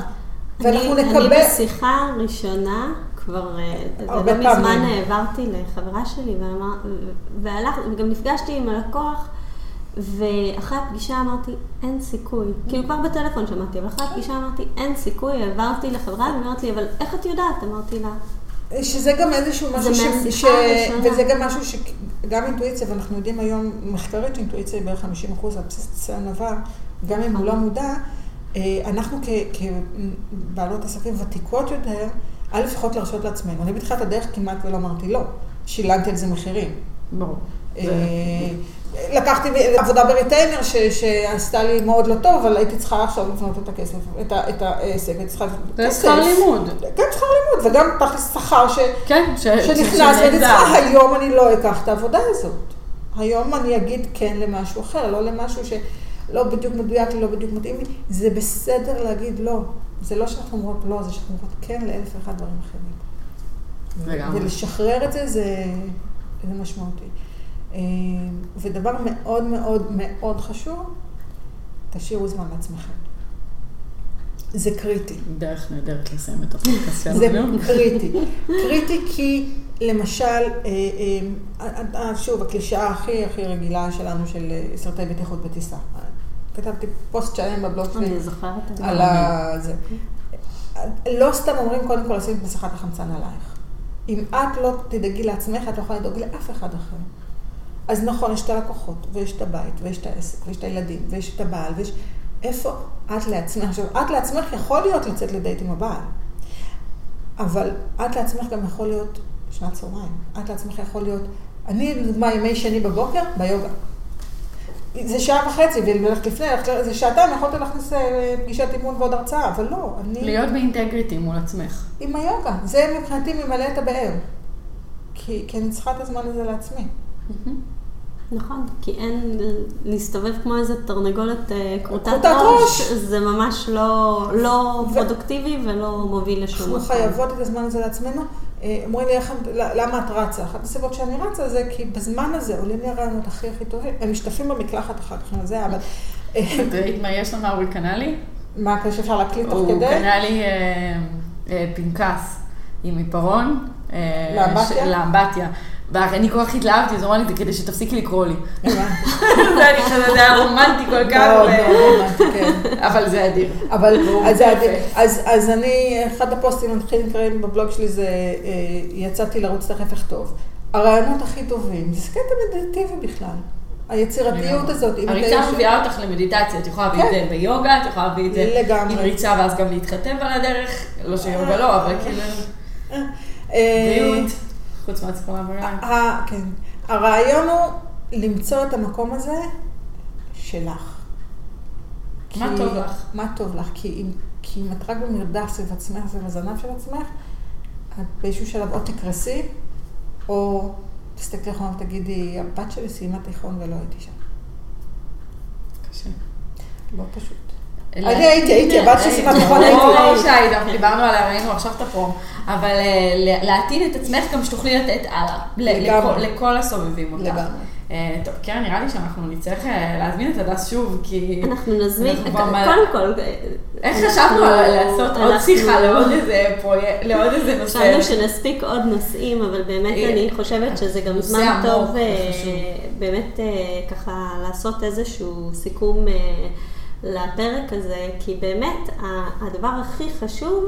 ואנחנו אני, נקבל... אני בשיחה ראשונה, כבר, אה, לא מזמן העברתי לחברה שלי, ואמר, והלך, וגם נפגשתי עם הלקוח, ואחרי הפגישה אמרתי, אין סיכוי. כאילו כבר בטלפון שמעתי, אבל אחרי הפגישה אמרתי, אין סיכוי, העברתי לחברה, היא אומרת לי, אבל איך את יודעת? אמרתי לה, שזה גם איזשהו משהו ש... ש... וזה גם משהו שגם אינטואיציה, ואנחנו יודעים היום מחקרית שאינטואיציה היא בערך 50 אחוז על בסיס ענווה, גם אם הוא לא מודע, אה, אנחנו כבעלות עסקים ותיקות יותר, א', לפחות להרשות לעצמנו. אני בתחילת הדרך כמעט ולא אמרתי לא, שילמתי על זה מחירים. ברור. לקחתי עבודה בריטיינר שעשתה לי מאוד לא טוב, אבל הייתי צריכה עכשיו לבנות את הכסף, את העסק, הייתי צריכה. זה שכר לימוד. כן, שכר לימוד, וגם תכלס שכר כן, שנכנס, והייתי צריכה, היום אני לא אקח את העבודה הזאת. היום אני אגיד כן למשהו אחר, לא למשהו שלא בדיוק מדויק לי, לא בדיוק מתאים לי. זה בסדר להגיד לא. זה לא שאנחנו אומרות לא, זה שאנחנו אומרות כן לאלף ואחד דברים אחרים. ולשחרר את זה, זה משמעותי. אה, ודבר מאוד מאוד מאוד חשוב, תשאירו זמן לעצמכם. זה קריטי. דרך נהדרת לסיים את הפודקאסט שלנו. זה קריטי. קריטי כי למשל, אה, אה, שוב, הקלישאה הכי הכי רגילה שלנו של סרטי בטיחות בטיסה. כתבתי פוסט שלם בבלוג שלי. אני זוכרת את זה. על זה. לא סתם אומרים קודם כל לשים את מסכת החמצן עלייך. אם את לא תדאגי לעצמך, את לא יכולה לדאוג לאף אחד אחר. אז נכון, יש את הלקוחות, ויש את הבית, ויש את העסק, ויש את הילדים, ויש את הבעל, ויש... איפה את לעצמך? עכשיו, את לעצמך יכול להיות לצאת לדייט עם הבעל, אבל את לעצמך גם יכול להיות שנת צהריים. את לעצמך יכול להיות... אני, לדוגמה, ימי שני בבוקר, ביוגה. זה שעה וחצי, וללכת לפני, זה שעתיים, יכולת להכניס אה, פגישת אימון ועוד הרצאה, אבל לא, אני... להיות באינטגריטי מול עצמך. עם היוגה, זה מבחינתי ממלא את הבאר. כי, כי אני צריכה את הזמן הזה לעצמי. Mm-hmm. נכון, כי אין להסתובב כמו איזה תרנגולת אה, כרותת ראש, זה ממש לא, לא ו... פרודוקטיבי ולא מוביל לשום מקום. אנחנו חייבות את הזמן הזה לעצמנו. אה, אומרים לי, למה את רצה? אחת הסיבות שאני רצה זה כי בזמן הזה עולים לי הרעיונות הכי הכי טובים. הם משתתפים במקלחת אחר כך זה, אבל... [LAUGHS] את ראית מה יש לנו, הוא קנה לי? מה, כזה שאפשר להקליט תוך כדי? הוא קנה לי אה, פנקס עם עיפרון. לאמבטיה? לאמבטיה. ואני כל כך התלהבתי, אז הוא אמר לי, כדי שתפסיקי לקרוא לי. ואני חושבת, זה היה רומנטי כל כך. כן. אבל זה אדיר. אבל, זה אדיר. אז אני, אחד הפוסטים המתחילים נקראים בבלוג שלי זה, אה, יצאתי לרוץ תכף איך טוב. הרעיונות הכי טובים, זה קטע מדיטטיבי בכלל. היצירתיות הזאת. הריצה מביאה אותך למדיטציה, את יכולה להביא את זה ביוגה, את יכולה להביא את זה עם ריצה ואז גם להתכתב על הדרך, לא שיוגה לא, אבל כאילו... אה, בריאות. חוץ מהצפון ברגליים. כן. הרעיון הוא למצוא את המקום הזה שלך. מה טוב לך? מה טוב לך? כי אם, כי אם את רק במרדף סביב עצמך, סביב הזנב של עצמך, את באיזשהו שלב או תקרסי, או תסתכלי אחרונה ותגידי, הבת שלי סיימה תיכון ולא הייתי שם. קשה. לא פשוט. אני הייתי, הייתי, הבת שלי סיימה תיכון הייתי. ברור שהיית, דיברנו עליה, ראינו עכשיו את הפרום. אבל אה, להטעין את עצמך גם שתוכלי לתת הלאה. לכל הסובבים אותך. לגמרי. אה, טוב, קרן, נראה לי שאנחנו נצטרך אה, להזמין את הדס שוב, כי... אנחנו נזמין, קודם כל... איך חשבנו לעשות עוד שיחה לעוד איזה פרויקט, לעוד איזה נושא? חשבנו שנספיק עוד נושאים, אבל באמת אני חושבת שזה גם זמן טוב באמת ככה לעשות איזשהו סיכום לפרק הזה, כי באמת הדבר הכי חשוב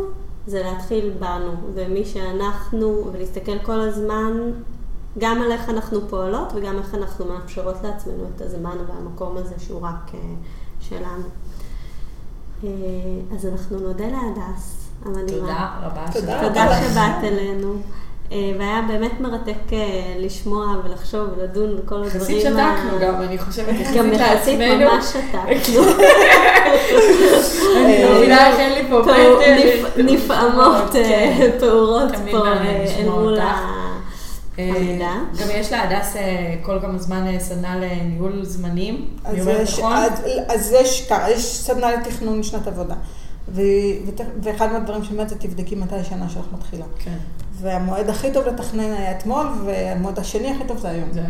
זה להתחיל בנו, ומי שאנחנו, ולהסתכל כל הזמן גם על איך אנחנו פועלות וגם איך אנחנו מאפשרות לעצמנו את הזמן והמקום הזה שהוא רק uh, שלנו. Uh, אז אנחנו נודה להדס המדהימה. תודה רבה. תודה. שבאת אלינו. אה, והיה באמת מרתק אה, לשמוע ולחשוב ולדון בכל הדברים. יחסית שתקנו גם, אני חושבת, גם יחסית יחסית לעצמנו. ממש שתקנו. אני לא מבינה איך אין לי פה. נפ- נפעמות, אה, כן. פעורות פה אה, אל מול אה, המידע. גם יש להדס אה, כל כמה זמן אה, סדנה לניהול זמנים. אני אז אומרת נכון? אז, יש סדנה לתכנון שנת עבודה. ו, ואחד מהדברים שבאמת זה תבדקי מתי השנה שלך מתחילה. כן, והמועד הכי טוב לתכנן היה אתמול, והמועד השני הכי טוב זה היום. זהו.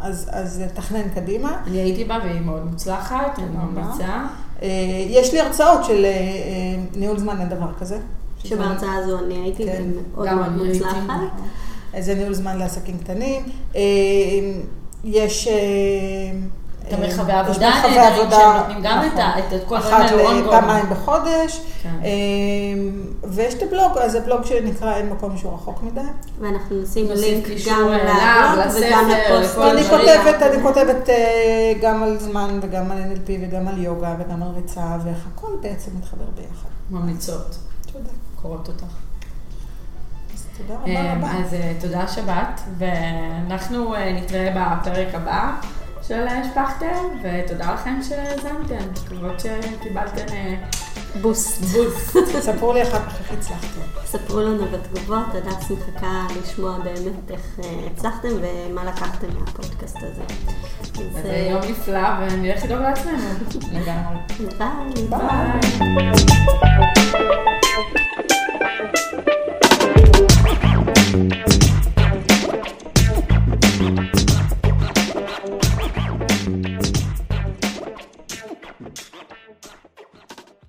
אז, אז תכנן קדימה. אני הייתי בה והיא מאוד מוצלחת, אני. ממליצה. אה, יש לי הרצאות של אה, אה, ניהול זמן לדבר כזה. שבהרצאה הזו אני הייתי כן. מאוד. מוצלחת. זה ניהול זמן לעסקים קטנים. יש... אה, את המרחבי אה, העבודה יש מרחבי הנהדרים שהם נותנים גם את נכון. את כל הדברים אחת האלו ל- ongoing. פעמיים בחודש. כן. אה, ויש את הבלוג, אז הבלוג שלי נקרא אין מקום שהוא רחוק מדי. ואנחנו נשים לינק גם לבלוג לספר, וגם לפוסט. הדברים. כותבת, אני כותבת אה, גם על זמן וגם על NLP וגם על יוגה וגם על ריצה, ואיך הכל בעצם מתחבר ביחד. ממליצות, תודה. קוראות אותך. תודה רבה אה, רבה. אז אה, תודה שבאת, ואנחנו אה, נתראה בפרק הבא של השפכתם, ותודה לכם שהאזנתם, מקוות שקיבלתם אה, boost. boost. [LAUGHS] ספרו לי אחר כך איך הצלחתם. ספרו לנו בתגובות, הדס מחכה לשמוע באמת איך אה, הצלחתם ומה לקחתם מהפודקאסט הזה. זה אה, יום נפלא, ואני הולכת לדאוג לעצמנו. ביי. ביי.